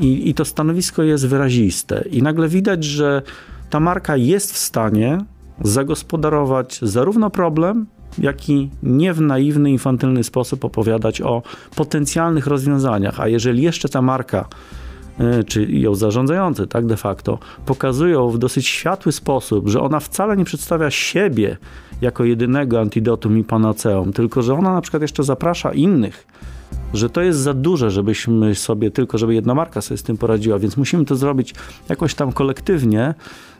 I, I to stanowisko jest wyraziste. I nagle widać, że ta marka jest w stanie zagospodarować zarówno problem, jak i nie w naiwny, infantylny sposób opowiadać o potencjalnych rozwiązaniach. A jeżeli jeszcze ta marka e, czy ją zarządzający, tak de facto, pokazują w dosyć światły sposób, że ona wcale nie przedstawia siebie jako jedynego antidotum i panaceum, tylko że ona na przykład jeszcze zaprasza innych, że to jest za duże, żebyśmy sobie tylko, żeby jedna marka sobie z tym poradziła, więc musimy to zrobić jakoś tam kolektywnie,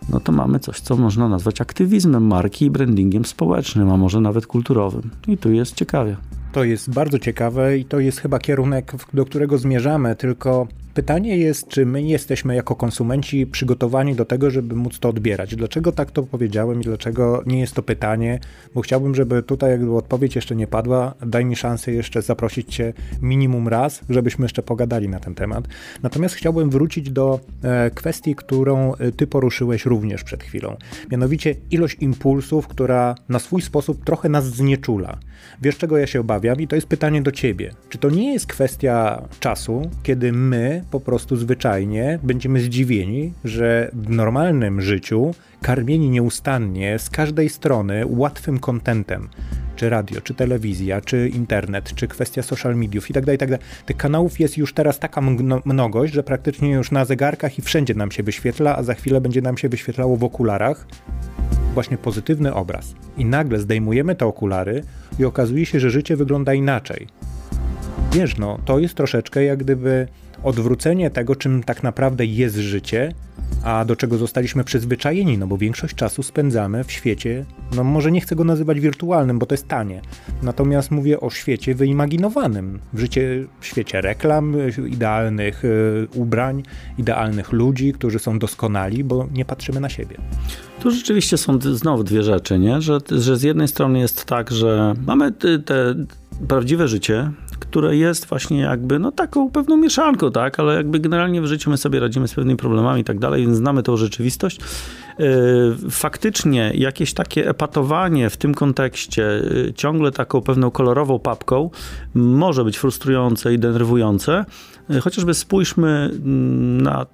no to mamy coś, co można nazwać aktywizmem marki i brandingiem społecznym, a może nawet kulturowym. I tu jest ciekawie. To jest bardzo ciekawe i to jest chyba kierunek, do którego zmierzamy, tylko Pytanie jest, czy my jesteśmy jako konsumenci przygotowani do tego, żeby móc to odbierać. Dlaczego tak to powiedziałem i dlaczego nie jest to pytanie? Bo chciałbym, żeby tutaj jakby odpowiedź jeszcze nie padła. Daj mi szansę jeszcze zaprosić Cię minimum raz, żebyśmy jeszcze pogadali na ten temat. Natomiast chciałbym wrócić do e, kwestii, którą e, Ty poruszyłeś również przed chwilą. Mianowicie ilość impulsów, która na swój sposób trochę nas znieczula. Wiesz, czego ja się obawiam? I to jest pytanie do Ciebie. Czy to nie jest kwestia czasu, kiedy my po prostu zwyczajnie będziemy zdziwieni, że w normalnym życiu, karmieni nieustannie z każdej strony łatwym kontentem, czy radio, czy telewizja, czy internet, czy kwestia social mediów i tak dalej, tak. Tych kanałów jest już teraz taka mnogość, że praktycznie już na zegarkach i wszędzie nam się wyświetla, a za chwilę będzie nam się wyświetlało w okularach właśnie pozytywny obraz. I nagle zdejmujemy te okulary i okazuje się, że życie wygląda inaczej. Wiesz, no, to jest troszeczkę jak gdyby odwrócenie tego, czym tak naprawdę jest życie, a do czego zostaliśmy przyzwyczajeni, no bo większość czasu spędzamy w świecie, no może nie chcę go nazywać wirtualnym, bo to jest tanie, natomiast mówię o świecie wyimaginowanym, w, życie, w świecie reklam, idealnych y, ubrań, idealnych ludzi, którzy są doskonali, bo nie patrzymy na siebie. Tu rzeczywiście są znowu dwie rzeczy, nie? Że, że z jednej strony jest tak, że mamy te prawdziwe życie, które jest właśnie jakby no taką pewną mieszanką, tak, ale jakby generalnie w życiu my sobie radzimy z pewnymi problemami i tak dalej, więc znamy tą rzeczywistość. E, faktycznie jakieś takie epatowanie w tym kontekście e, ciągle taką pewną kolorową papką może być frustrujące i denerwujące. E, chociażby spójrzmy mm, na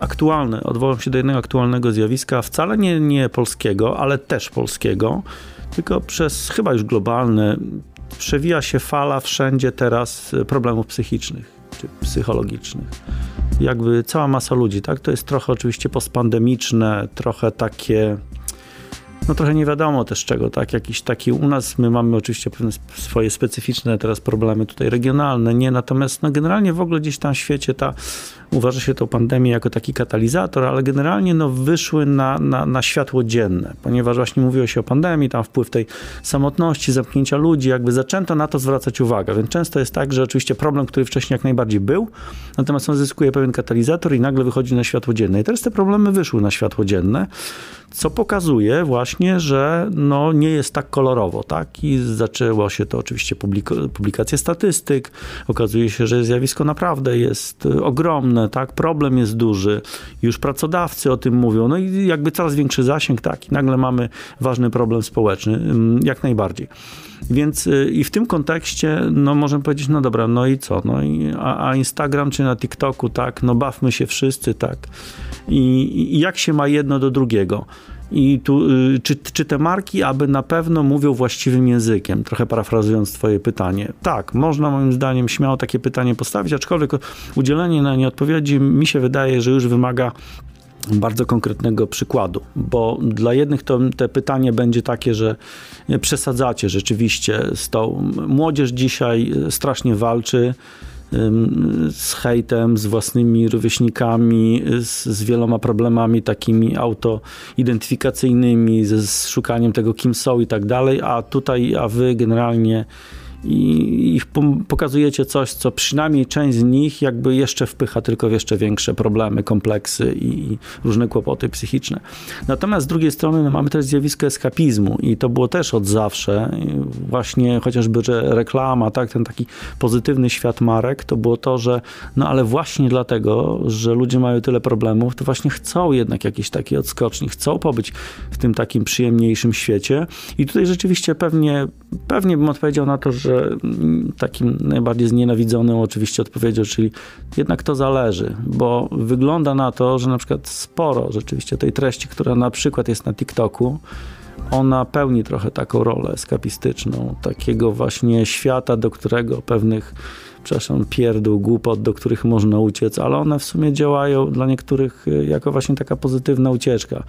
aktualne, odwołam się do jednego aktualnego zjawiska, wcale nie, nie polskiego, ale też polskiego, tylko przez chyba już globalne przewija się fala wszędzie teraz problemów psychicznych czy psychologicznych. Jakby cała masa ludzi, tak? To jest trochę oczywiście postpandemiczne, trochę takie no trochę nie wiadomo też czego, tak? Jakiś taki u nas, my mamy oczywiście pewne swoje specyficzne teraz problemy tutaj regionalne, nie? Natomiast no generalnie w ogóle gdzieś tam w świecie ta uważa się tą pandemię jako taki katalizator, ale generalnie no, wyszły na, na, na światło dzienne, ponieważ właśnie mówiło się o pandemii, tam wpływ tej samotności, zamknięcia ludzi, jakby zaczęto na to zwracać uwagę. Więc często jest tak, że oczywiście problem, który wcześniej jak najbardziej był, natomiast on zyskuje pewien katalizator i nagle wychodzi na światło dzienne. I teraz te problemy wyszły na światło dzienne co pokazuje właśnie, że no, nie jest tak kolorowo, tak? I zaczęło się to oczywiście publik- publikacje statystyk, okazuje się, że zjawisko naprawdę jest y, ogromne, tak? Problem jest duży, już pracodawcy o tym mówią, no i jakby coraz większy zasięg, tak? I nagle mamy ważny problem społeczny, mm, jak najbardziej. Więc y, i w tym kontekście, no możemy powiedzieć, no dobra, no i co? No i, a, a Instagram czy na TikToku, tak? No bawmy się wszyscy, tak? I, i jak się ma jedno do drugiego? I tu, y, czy, czy te marki aby na pewno mówią właściwym językiem? Trochę parafrazując Twoje pytanie. Tak, można moim zdaniem śmiało takie pytanie postawić, aczkolwiek udzielenie na nie odpowiedzi mi się wydaje, że już wymaga bardzo konkretnego przykładu, bo dla jednych to te pytanie będzie takie, że przesadzacie rzeczywiście z tą. Młodzież dzisiaj strasznie walczy z hejtem, z własnymi rówieśnikami, z, z wieloma problemami takimi autoidentyfikacyjnymi, z, z szukaniem tego, kim są i tak dalej, a tutaj, a wy generalnie i ich pokazujecie coś, co przynajmniej część z nich jakby jeszcze wpycha tylko w jeszcze większe problemy, kompleksy i różne kłopoty psychiczne. Natomiast z drugiej strony no, mamy też zjawisko eskapizmu i to było też od zawsze. Właśnie chociażby, że reklama, tak, ten taki pozytywny świat marek, to było to, że no ale właśnie dlatego, że ludzie mają tyle problemów, to właśnie chcą jednak jakiejś takiej odskoczni, chcą pobyć w tym takim przyjemniejszym świecie i tutaj rzeczywiście pewnie, pewnie bym odpowiedział na to, że że takim najbardziej znienawidzoną oczywiście odpowiedzią, czyli jednak to zależy, bo wygląda na to, że na przykład sporo rzeczywiście tej treści, która na przykład jest na TikToku, ona pełni trochę taką rolę eskapistyczną, takiego właśnie świata, do którego pewnych przepraszam, pierdół, głupot, do których można uciec, ale one w sumie działają dla niektórych y, jako właśnie taka pozytywna ucieczka.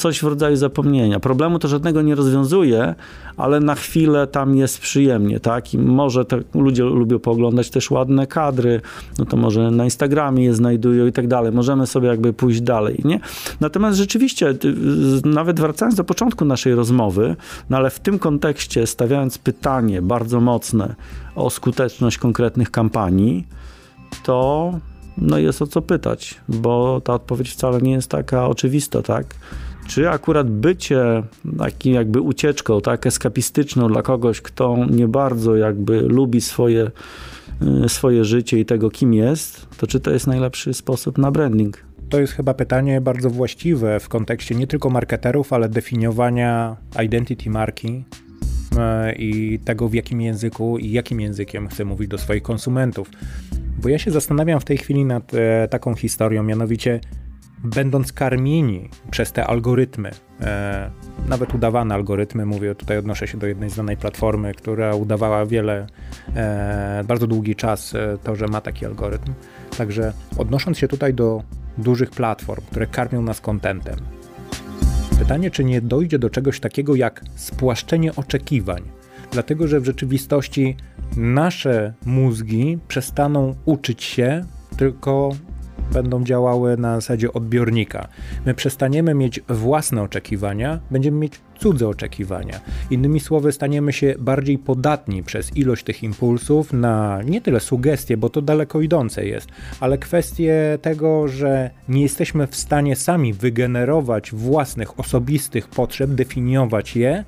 Coś w rodzaju zapomnienia. Problemu to żadnego nie rozwiązuje, ale na chwilę tam jest przyjemnie, tak? I może te, ludzie lubią pooglądać też ładne kadry, no to może na Instagramie je znajdują i tak dalej. Możemy sobie jakby pójść dalej, nie? Natomiast rzeczywiście, nawet wracając do początku naszej rozmowy, no ale w tym kontekście stawiając pytanie bardzo mocne o skuteczność konkretnych kampanii, to no jest o co pytać, bo ta odpowiedź wcale nie jest taka oczywista, tak? Czy akurat bycie takim jakby ucieczką, tak, eskapistyczną dla kogoś, kto nie bardzo jakby lubi swoje, y, swoje życie i tego, kim jest, to czy to jest najlepszy sposób na branding? To jest chyba pytanie bardzo właściwe w kontekście nie tylko marketerów, ale definiowania identity marki e, i tego, w jakim języku i jakim językiem chcę mówić do swoich konsumentów. Bo ja się zastanawiam w tej chwili nad e, taką historią, mianowicie będąc karmieni przez te algorytmy, e, nawet udawane algorytmy, mówię tutaj odnoszę się do jednej znanej platformy, która udawała wiele, e, bardzo długi czas e, to, że ma taki algorytm. Także odnosząc się tutaj do dużych platform, które karmią nas kontentem, pytanie, czy nie dojdzie do czegoś takiego jak spłaszczenie oczekiwań, dlatego że w rzeczywistości nasze mózgi przestaną uczyć się, tylko będą działały na zasadzie odbiornika. My przestaniemy mieć własne oczekiwania, będziemy mieć cudze oczekiwania. Innymi słowy, staniemy się bardziej podatni przez ilość tych impulsów na nie tyle sugestie, bo to daleko idące jest, ale kwestie tego, że nie jesteśmy w stanie sami wygenerować własnych osobistych potrzeb, definiować je,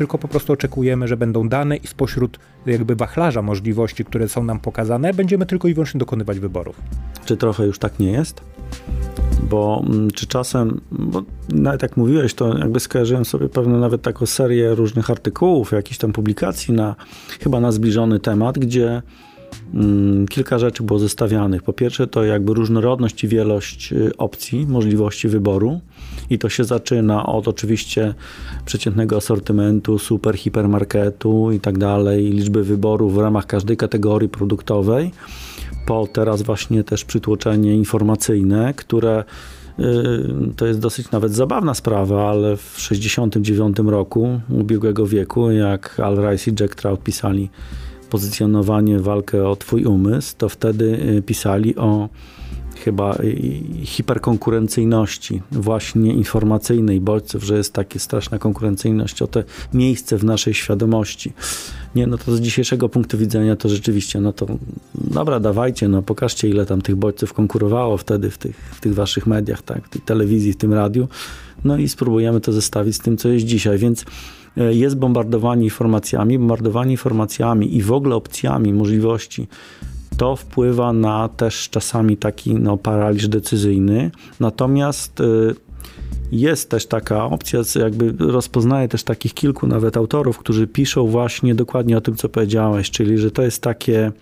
tylko po prostu oczekujemy, że będą dane i spośród jakby wachlarza możliwości, które są nam pokazane, będziemy tylko i wyłącznie dokonywać wyborów. Czy trochę już tak nie jest? Bo mm, czy czasem, bo nawet jak mówiłeś, to jakby skojarzyłem sobie pewną nawet taką serię różnych artykułów, jakichś tam publikacji na chyba na zbliżony temat, gdzie kilka rzeczy było zestawianych. Po pierwsze, to jakby różnorodność i wielość y, opcji, możliwości wyboru. I to się zaczyna od oczywiście przeciętnego asortymentu, super hipermarketu i tak dalej, liczby wyborów w ramach każdej kategorii produktowej, po teraz właśnie też przytłoczenie informacyjne, które y, to jest dosyć nawet zabawna sprawa, ale w 69 roku ubiegłego wieku, jak Al Rice i Jack Trout pisali pozycjonowanie, walkę o twój umysł, to wtedy y, pisali o chyba hiperkonkurencyjności właśnie informacyjnej bodźców, że jest taka straszna konkurencyjność o te miejsce w naszej świadomości. Nie, no to z dzisiejszego punktu widzenia to rzeczywiście, no to dobra, dawajcie, no pokażcie ile tam tych bodźców konkurowało wtedy w tych, w tych waszych mediach, tak, w tej telewizji, w tym radiu, no i spróbujemy to zestawić z tym, co jest dzisiaj, więc jest bombardowanie informacjami, bombardowanie informacjami i w ogóle opcjami, możliwości to wpływa na też czasami taki no, paraliż decyzyjny. Natomiast y, jest też taka opcja, jakby rozpoznaję też takich kilku nawet autorów, którzy piszą właśnie dokładnie o tym, co powiedziałeś, czyli że to jest takie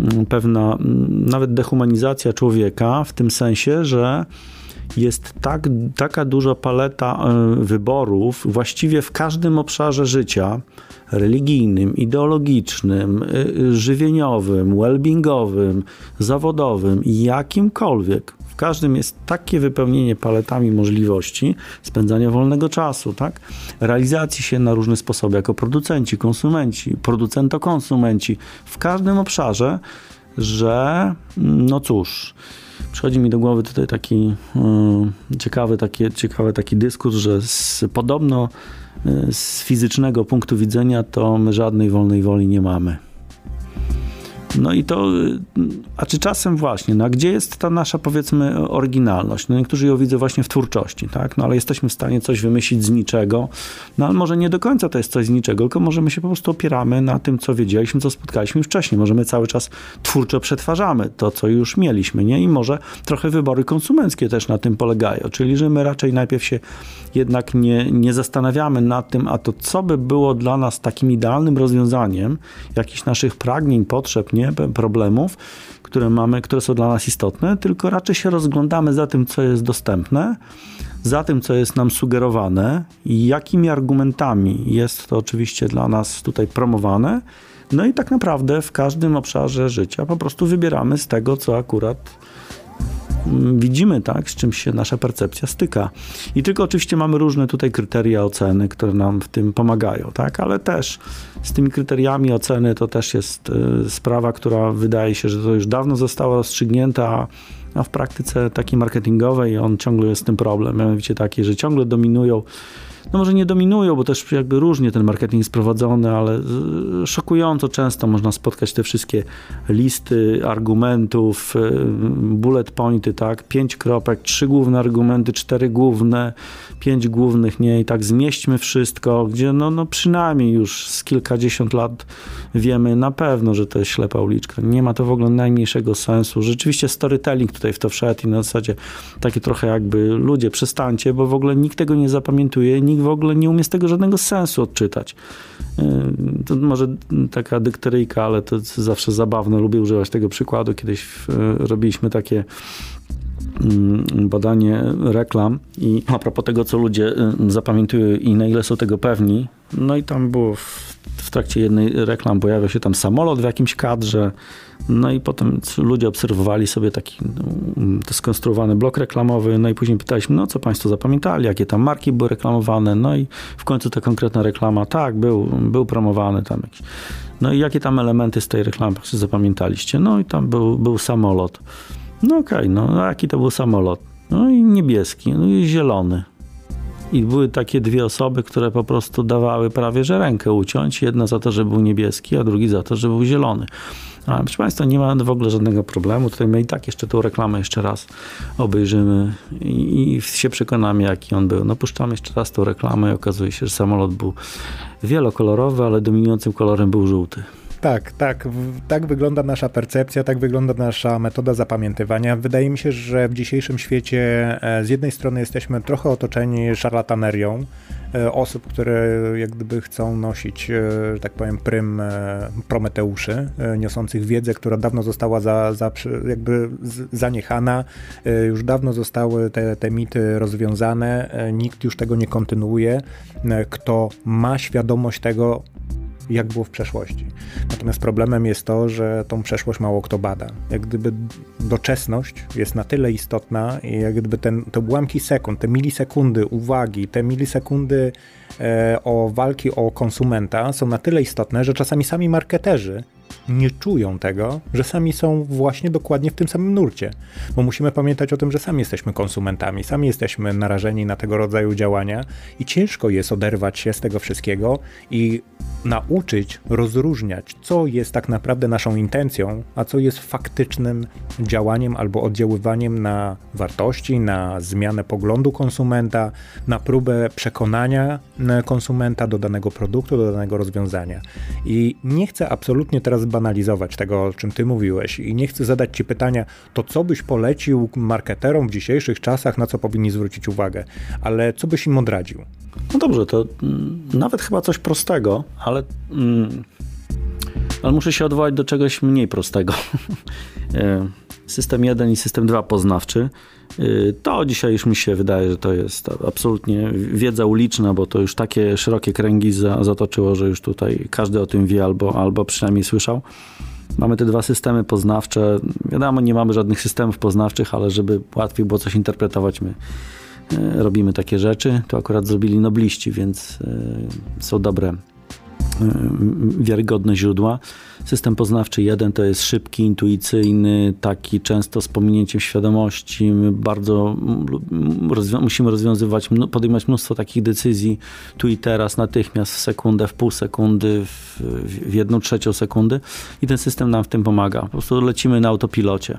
mm, pewna mm, nawet dehumanizacja człowieka w tym sensie, że jest tak, taka duża paleta y, wyborów właściwie w każdym obszarze życia religijnym, ideologicznym, y, y, żywieniowym, wellbeingowym, zawodowym, jakimkolwiek. W każdym jest takie wypełnienie paletami możliwości spędzania wolnego czasu, tak? realizacji się na różne sposoby jako producenci, konsumenci, producento-konsumenci w każdym obszarze, że no cóż, przychodzi mi do głowy tutaj taki yy, ciekawy, taki, ciekawy taki dyskurs, że z, podobno Y, z fizycznego punktu widzenia to my żadnej wolnej woli nie mamy. No i to, a czy czasem właśnie, no a gdzie jest ta nasza powiedzmy oryginalność? No niektórzy ją widzą właśnie w twórczości, tak? No ale jesteśmy w stanie coś wymyślić z niczego, no ale może nie do końca to jest coś z niczego, tylko może my się po prostu opieramy na tym, co wiedzieliśmy, co spotkaliśmy wcześniej. Może my cały czas twórczo przetwarzamy to, co już mieliśmy, nie? I może trochę wybory konsumenckie też na tym polegają, czyli że my raczej najpierw się jednak nie, nie zastanawiamy nad tym, a to co by było dla nas takim idealnym rozwiązaniem jakichś naszych pragnień, potrzeb, nie, problemów, które mamy, które są dla nas istotne, tylko raczej się rozglądamy za tym, co jest dostępne, za tym, co jest nam sugerowane jakimi argumentami jest to oczywiście dla nas tutaj promowane. No i tak naprawdę w każdym obszarze życia po prostu wybieramy z tego, co akurat widzimy, tak, z czym się nasza percepcja styka. I tylko oczywiście mamy różne tutaj kryteria oceny, które nam w tym pomagają, tak, ale też z tymi kryteriami oceny to też jest y, sprawa, która wydaje się, że to już dawno została rozstrzygnięta, a w praktyce takiej marketingowej on ciągle jest tym problem, mianowicie taki, że ciągle dominują no może nie dominują, bo też jakby różnie ten marketing jest prowadzony, ale szokująco często można spotkać te wszystkie listy argumentów, y, bullet pointy, tak, pięć kropek, trzy główne argumenty, cztery główne, pięć głównych, nie, i tak zmieśćmy wszystko, gdzie no, no przynajmniej już z kilkadziesiąt lat wiemy na pewno, że to jest ślepa uliczka. Nie ma to w ogóle najmniejszego sensu. Rzeczywiście storytelling tutaj w to wszedł i na zasadzie takie trochę jakby ludzie przestańcie, bo w ogóle nikt tego nie zapamiętuje, nikt w ogóle nie umie z tego żadnego sensu odczytać. Yy, to może taka dykteryjka, ale to zawsze zabawne. Lubię używać tego przykładu. Kiedyś robiliśmy takie mm, badanie reklam i a propos tego, co ludzie y, zapamiętują i na ile są tego pewni, no i tam było w, w trakcie jednej reklam pojawia się tam samolot w jakimś kadrze, no i potem ludzie obserwowali sobie taki no, skonstruowany blok reklamowy, no i później pytaliśmy, no co Państwo zapamiętali, jakie tam marki były reklamowane, no i w końcu ta konkretna reklama, tak, był, był promowany tam jakiś. No i jakie tam elementy z tej reklamy zapamiętaliście? No i tam był, był samolot. No okej, okay, no a jaki to był samolot? No i niebieski, no i zielony. I były takie dwie osoby, które po prostu dawały prawie że rękę uciąć. Jedna za to, że był niebieski, a drugi za to, że był zielony. A, proszę Państwa, nie ma w ogóle żadnego problemu. Tutaj my i tak jeszcze tą reklamę jeszcze raz obejrzymy i, i się przekonamy, jaki on był. No puszczamy jeszcze raz tą reklamę i okazuje się, że samolot był wielokolorowy, ale dominującym kolorem był żółty. Tak, tak. Tak wygląda nasza percepcja, tak wygląda nasza metoda zapamiętywania. Wydaje mi się, że w dzisiejszym świecie e, z jednej strony jesteśmy trochę otoczeni szarlatanerią e, osób, które jak gdyby chcą nosić, e, że tak powiem, prym prometeuszy, niosących wiedzę, która dawno została za, za jakby zaniechana, już dawno zostały te, te mity rozwiązane, nikt już tego nie kontynuuje. Kto ma świadomość tego, jak było w przeszłości. Natomiast problemem jest to, że tą przeszłość mało kto bada. Jak gdyby doczesność jest na tyle istotna i jak gdyby ten, te ułamki sekund, te milisekundy uwagi, te milisekundy e, o walki o konsumenta są na tyle istotne, że czasami sami marketerzy nie czują tego, że sami są właśnie dokładnie w tym samym nurcie. Bo musimy pamiętać o tym, że sami jesteśmy konsumentami, sami jesteśmy narażeni na tego rodzaju działania i ciężko jest oderwać się z tego wszystkiego i nauczyć rozróżniać, co jest tak naprawdę naszą intencją, a co jest faktycznym działaniem albo oddziaływaniem na wartości, na zmianę poglądu konsumenta, na próbę przekonania konsumenta do danego produktu, do danego rozwiązania. I nie chcę absolutnie teraz banalizować tego, o czym ty mówiłeś, i nie chcę zadać ci pytania, to co byś polecił marketerom w dzisiejszych czasach, na co powinni zwrócić uwagę, ale co byś im odradził? No dobrze, to mm, nawet chyba coś prostego, ale, mm, ale muszę się odwołać do czegoś mniej prostego. System 1 i system 2 poznawczy. E, to dzisiaj już mi się wydaje, że to jest absolutnie wiedza uliczna, bo to już takie szerokie kręgi zatoczyło, że już tutaj każdy o tym wie albo, albo przynajmniej słyszał. Mamy te dwa systemy poznawcze. Wiadomo, nie mamy żadnych systemów poznawczych, ale żeby łatwiej było coś interpretować, my E, robimy takie rzeczy. To akurat zrobili nobliści, więc e, są dobre, wiarygodne źródła. System poznawczy jeden to jest szybki, intuicyjny, taki często z pominięciem świadomości. My bardzo rozwią musimy rozwiązywać, podejmować mnóstwo takich decyzji tu i teraz, natychmiast, w sekundę, w pół sekundy, w, w jedną trzecią sekundy i ten system nam w tym pomaga. Po prostu lecimy na autopilocie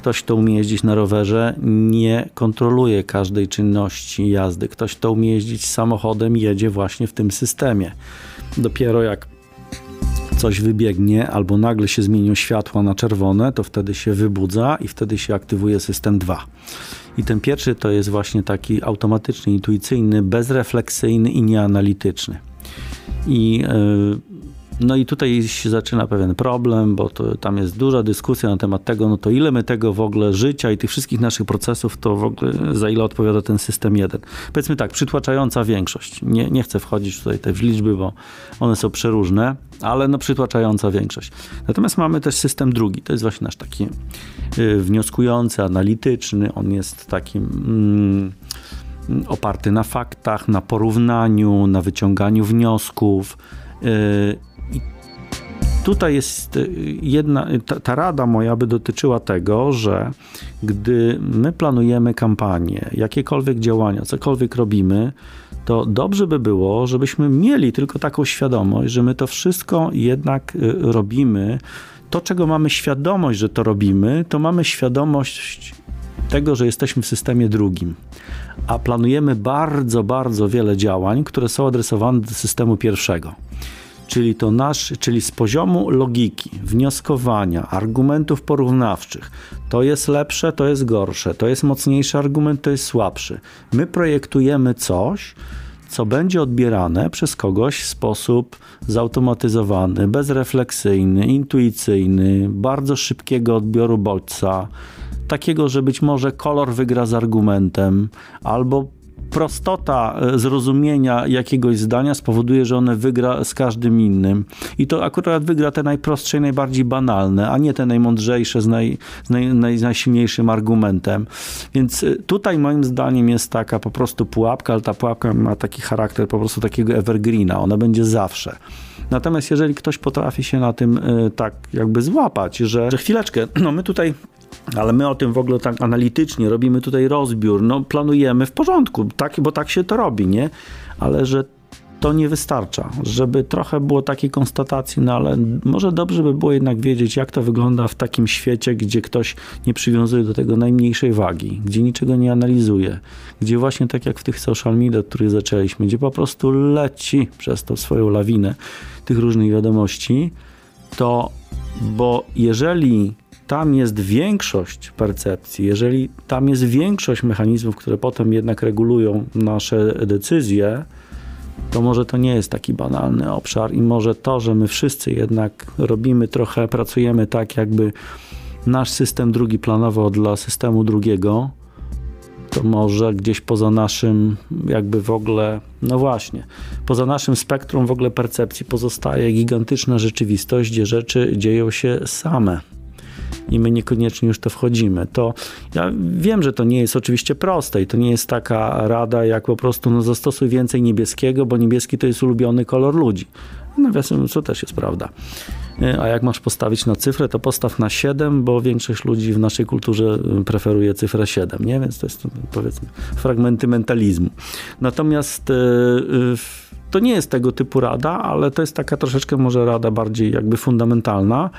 ktoś, kto umie jeździć na rowerze, nie kontroluje każdej czynności jazdy. Ktoś, kto umie jeździć samochodem, jedzie właśnie w tym systemie. Dopiero jak coś wybiegnie albo nagle się zmienią światła na czerwone, to wtedy się wybudza i wtedy się aktywuje system 2. I ten pierwszy to jest właśnie taki automatyczny, intuicyjny, bezrefleksyjny i nieanalityczny. I yy, no i tutaj się zaczyna pewien problem, bo to, tam jest duża dyskusja na temat tego, no to ile my tego w ogóle życia i tych wszystkich naszych procesów, to w ogóle za ile odpowiada ten system jeden. Powiedzmy tak, przytłaczająca większość. Nie, nie chcę wchodzić tutaj te w liczby, bo one są przeróżne, ale no przytłaczająca większość. Natomiast mamy też system drugi, to jest właśnie nasz taki y, wnioskujący, analityczny, on jest takim... Mm, oparty na faktach, na porównaniu, na wyciąganiu wniosków. Y, tutaj jest y, jedna, ta, ta, rada moja by dotyczyła tego, że gdy my planujemy kampanię, jakiekolwiek działania, cokolwiek robimy, to dobrze by było, żebyśmy mieli tylko taką świadomość, że my to wszystko jednak y, robimy. To, czego mamy świadomość, że to robimy, to mamy świadomość tego, że jesteśmy w systemie drugim, a planujemy bardzo, bardzo wiele działań, które są adresowane do systemu pierwszego czyli to nasz, czyli z poziomu logiki, wnioskowania, argumentów porównawczych, to jest lepsze, to jest gorsze, to jest mocniejszy argument, to jest słabszy. My projektujemy coś, co będzie odbierane przez kogoś w sposób zautomatyzowany, bezrefleksyjny, intuicyjny, bardzo szybkiego odbioru bodźca, takiego, że być może kolor wygra z argumentem, albo prostota e, zrozumienia jakiegoś zdania spowoduje, że one wygra z każdym innym. I to akurat wygra te najprostsze i najbardziej banalne, a nie te najmądrzejsze z, naj, z naj, naj, najsilniejszym argumentem. Więc e, tutaj moim zdaniem jest taka po prostu pułapka, ale ta pułapka ma taki charakter po prostu takiego evergreena. Ona będzie zawsze. Natomiast jeżeli ktoś potrafi się na tym y, tak jakby złapać, że, że chwileczkę, no my tutaj ale my o tym w ogóle tak analitycznie robimy tutaj rozbiór, no planujemy w porządku, tak, bo tak się to robi, nie? Ale że to nie wystarcza, żeby trochę było takiej konstatacji, no ale może dobrze by było jednak wiedzieć, jak to wygląda w takim świecie, gdzie ktoś nie przywiązuje do tego najmniejszej wagi, gdzie niczego nie analizuje, gdzie właśnie tak jak w tych social media, od których zaczęliśmy, gdzie po prostu leci przez tą swoją lawinę tych różnych wiadomości, to bo jeżeli tam jest większość percepcji, jeżeli tam jest większość mechanizmów, które potem jednak regulują nasze decyzje, to może to nie jest taki banalny obszar i może to, że my wszyscy jednak robimy trochę, pracujemy tak, jakby nasz system drugi planował dla systemu drugiego, to może gdzieś poza naszym, jakby w ogóle, no właśnie, poza naszym spektrum w ogóle percepcji pozostaje gigantyczna rzeczywistość, gdzie rzeczy dzieją się same i my niekoniecznie już to wchodzimy. To ja wiem, że to nie jest oczywiście proste i to nie jest taka rada, jak po prostu no, zastosuj więcej niebieskiego, bo niebieski to jest ulubiony kolor ludzi. Nawiasem co też jest prawda. A jak masz postawić na cyfrę, to postaw na 7, bo większość ludzi w naszej kulturze preferuje cyfrę 7, nie? Więc to jest powiedzmy fragmenty mentalizmu. Natomiast to nie jest tego typu rada, ale to jest taka troszeczkę może rada bardziej jakby fundamentalna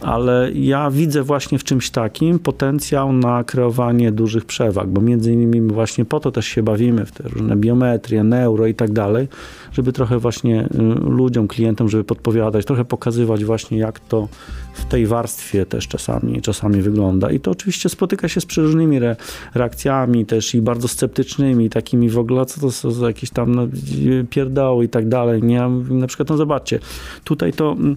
ale ja widzę właśnie w czymś takim potencjał na kreowanie dużych przewag, bo między innymi właśnie po to też się bawimy w te różne biometrie, neuro i tak dalej, żeby trochę właśnie y, ludziom, klientom, żeby podpowiadać, trochę pokazywać właśnie jak to w tej warstwie też czasami, czasami wygląda. I to oczywiście spotyka się z przeróżnymi re, reakcjami też i bardzo sceptycznymi, takimi w ogóle, co to są jakieś tam no, pierdoły i tak dalej. Nie? Na przykład, no zobaczcie, tutaj to mm,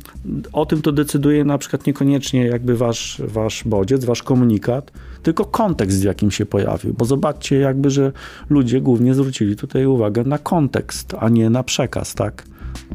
o tym to decyduje na przykład niekoniecznie jakby wasz, wasz bodziec, wasz komunikat, tylko kontekst, w jakim się pojawił. Bo zobaczcie jakby, że ludzie głównie zwrócili tutaj uwagę na kontekst, a nie na przekaz, tak?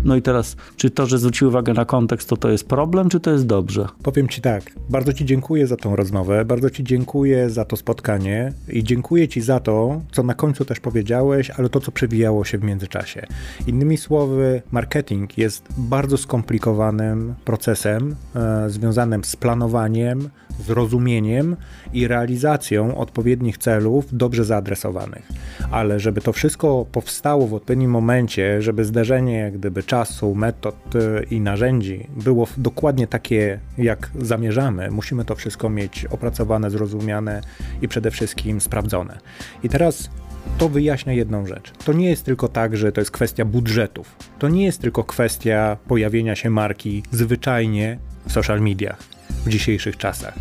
No i teraz, czy to, że zwrócił uwagę na kontekst, to to jest problem, czy to jest dobrze? Powiem Ci tak, bardzo Ci dziękuję za tą rozmowę, bardzo Ci dziękuję za to spotkanie i dziękuję Ci za to, co na końcu też powiedziałeś, ale to, co przewijało się w międzyczasie. Innymi słowy, marketing jest bardzo skomplikowanym procesem e, związanym z planowaniem, zrozumieniem i realizacją odpowiednich celów dobrze zaadresowanych. Ale żeby to wszystko powstało w odpowiednim momencie, żeby zdarzenie jak gdyby czasu, metod y, i narzędzi było dokładnie takie, jak zamierzamy, musimy to wszystko mieć opracowane, zrozumiane i przede wszystkim sprawdzone. I teraz to wyjaśnia jedną rzecz. To nie jest tylko tak, że to jest kwestia budżetów. To nie jest tylko kwestia pojawienia się marki zwyczajnie w social mediach w dzisiejszych czasach.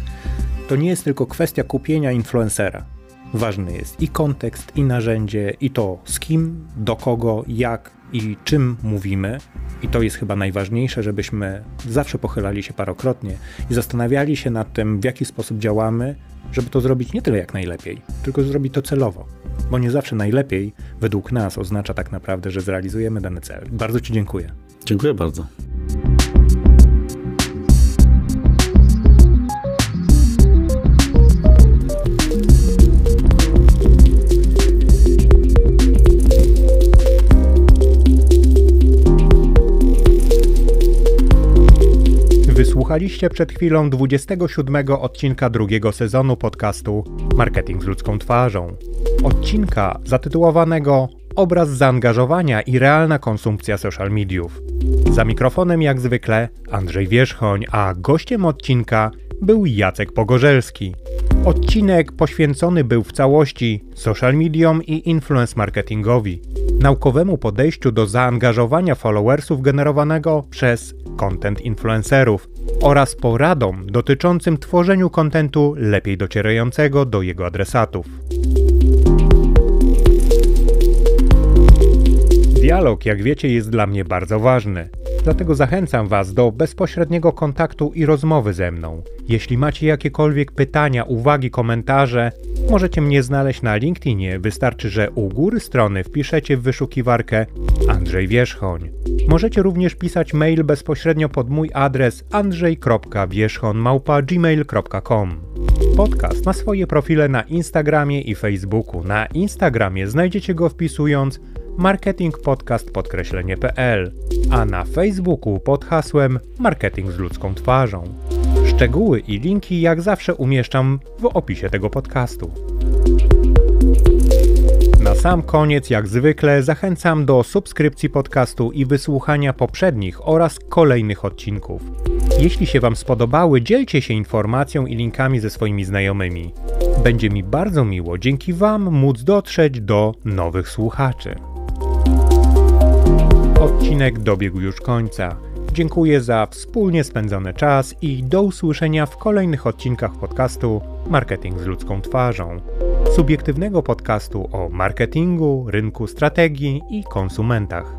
To nie jest tylko kwestia kupienia influencera. Ważny jest i kontekst, i narzędzie, i to z kim, do kogo, jak i czym mówimy. I to jest chyba najważniejsze, żebyśmy zawsze pochylali się parokrotnie i zastanawiali się nad tym, w jaki sposób działamy, żeby to zrobić nie tyle jak najlepiej, tylko zrobić to celowo. Bo nie zawsze najlepiej według nas oznacza tak naprawdę, że zrealizujemy dany cel. Bardzo Ci dziękuję. Dziękuję bardzo. Słuchaliście przed chwilą 27 odcinka drugiego sezonu podcastu Marketing z ludzką twarzą. Odcinka zatytułowanego Obraz zaangażowania i realna konsumpcja social mediów. Za mikrofonem jak zwykle Andrzej Wierzchoń, a gościem odcinka był Jacek Pogorzelski. Odcinek poświęcony był w całości social mediom i influence marketingowi, naukowemu podejściu do zaangażowania followersów generowanego przez content influencerów oraz poradom dotyczącym tworzeniu kontentu lepiej docierającego do jego adresatów. Dialog, jak wiecie, jest dla mnie bardzo ważny. Dlatego zachęcam Was do bezpośredniego kontaktu i rozmowy ze mną. Jeśli macie jakiekolwiek pytania, uwagi, komentarze, możecie mnie znaleźć na LinkedInie. Wystarczy, że u góry strony wpiszecie w wyszukiwarkę Andrzej Wierzchoń. Możecie również pisać mail bezpośrednio pod mój adres andrzej.wierzchon.gmail.com Podcast ma swoje profile na Instagramie i Facebooku. Na Instagramie znajdziecie go wpisując Marketing Podcast podkreślenie.pl, a na Facebooku pod hasłem Marketing z ludzką twarzą. Szczegóły i linki jak zawsze umieszczam w opisie tego podcastu. Na sam koniec, jak zwykle, zachęcam do subskrypcji podcastu i wysłuchania poprzednich oraz kolejnych odcinków. Jeśli się Wam spodobały, dzielcie się informacją i linkami ze swoimi znajomymi. Będzie mi bardzo miło dzięki Wam móc dotrzeć do nowych słuchaczy. Odcinek dobiegł już końca. Dziękuję za wspólnie spędzony czas i do usłyszenia w kolejnych odcinkach podcastu Marketing z ludzką twarzą. Subiektywnego podcastu o marketingu, rynku strategii i konsumentach.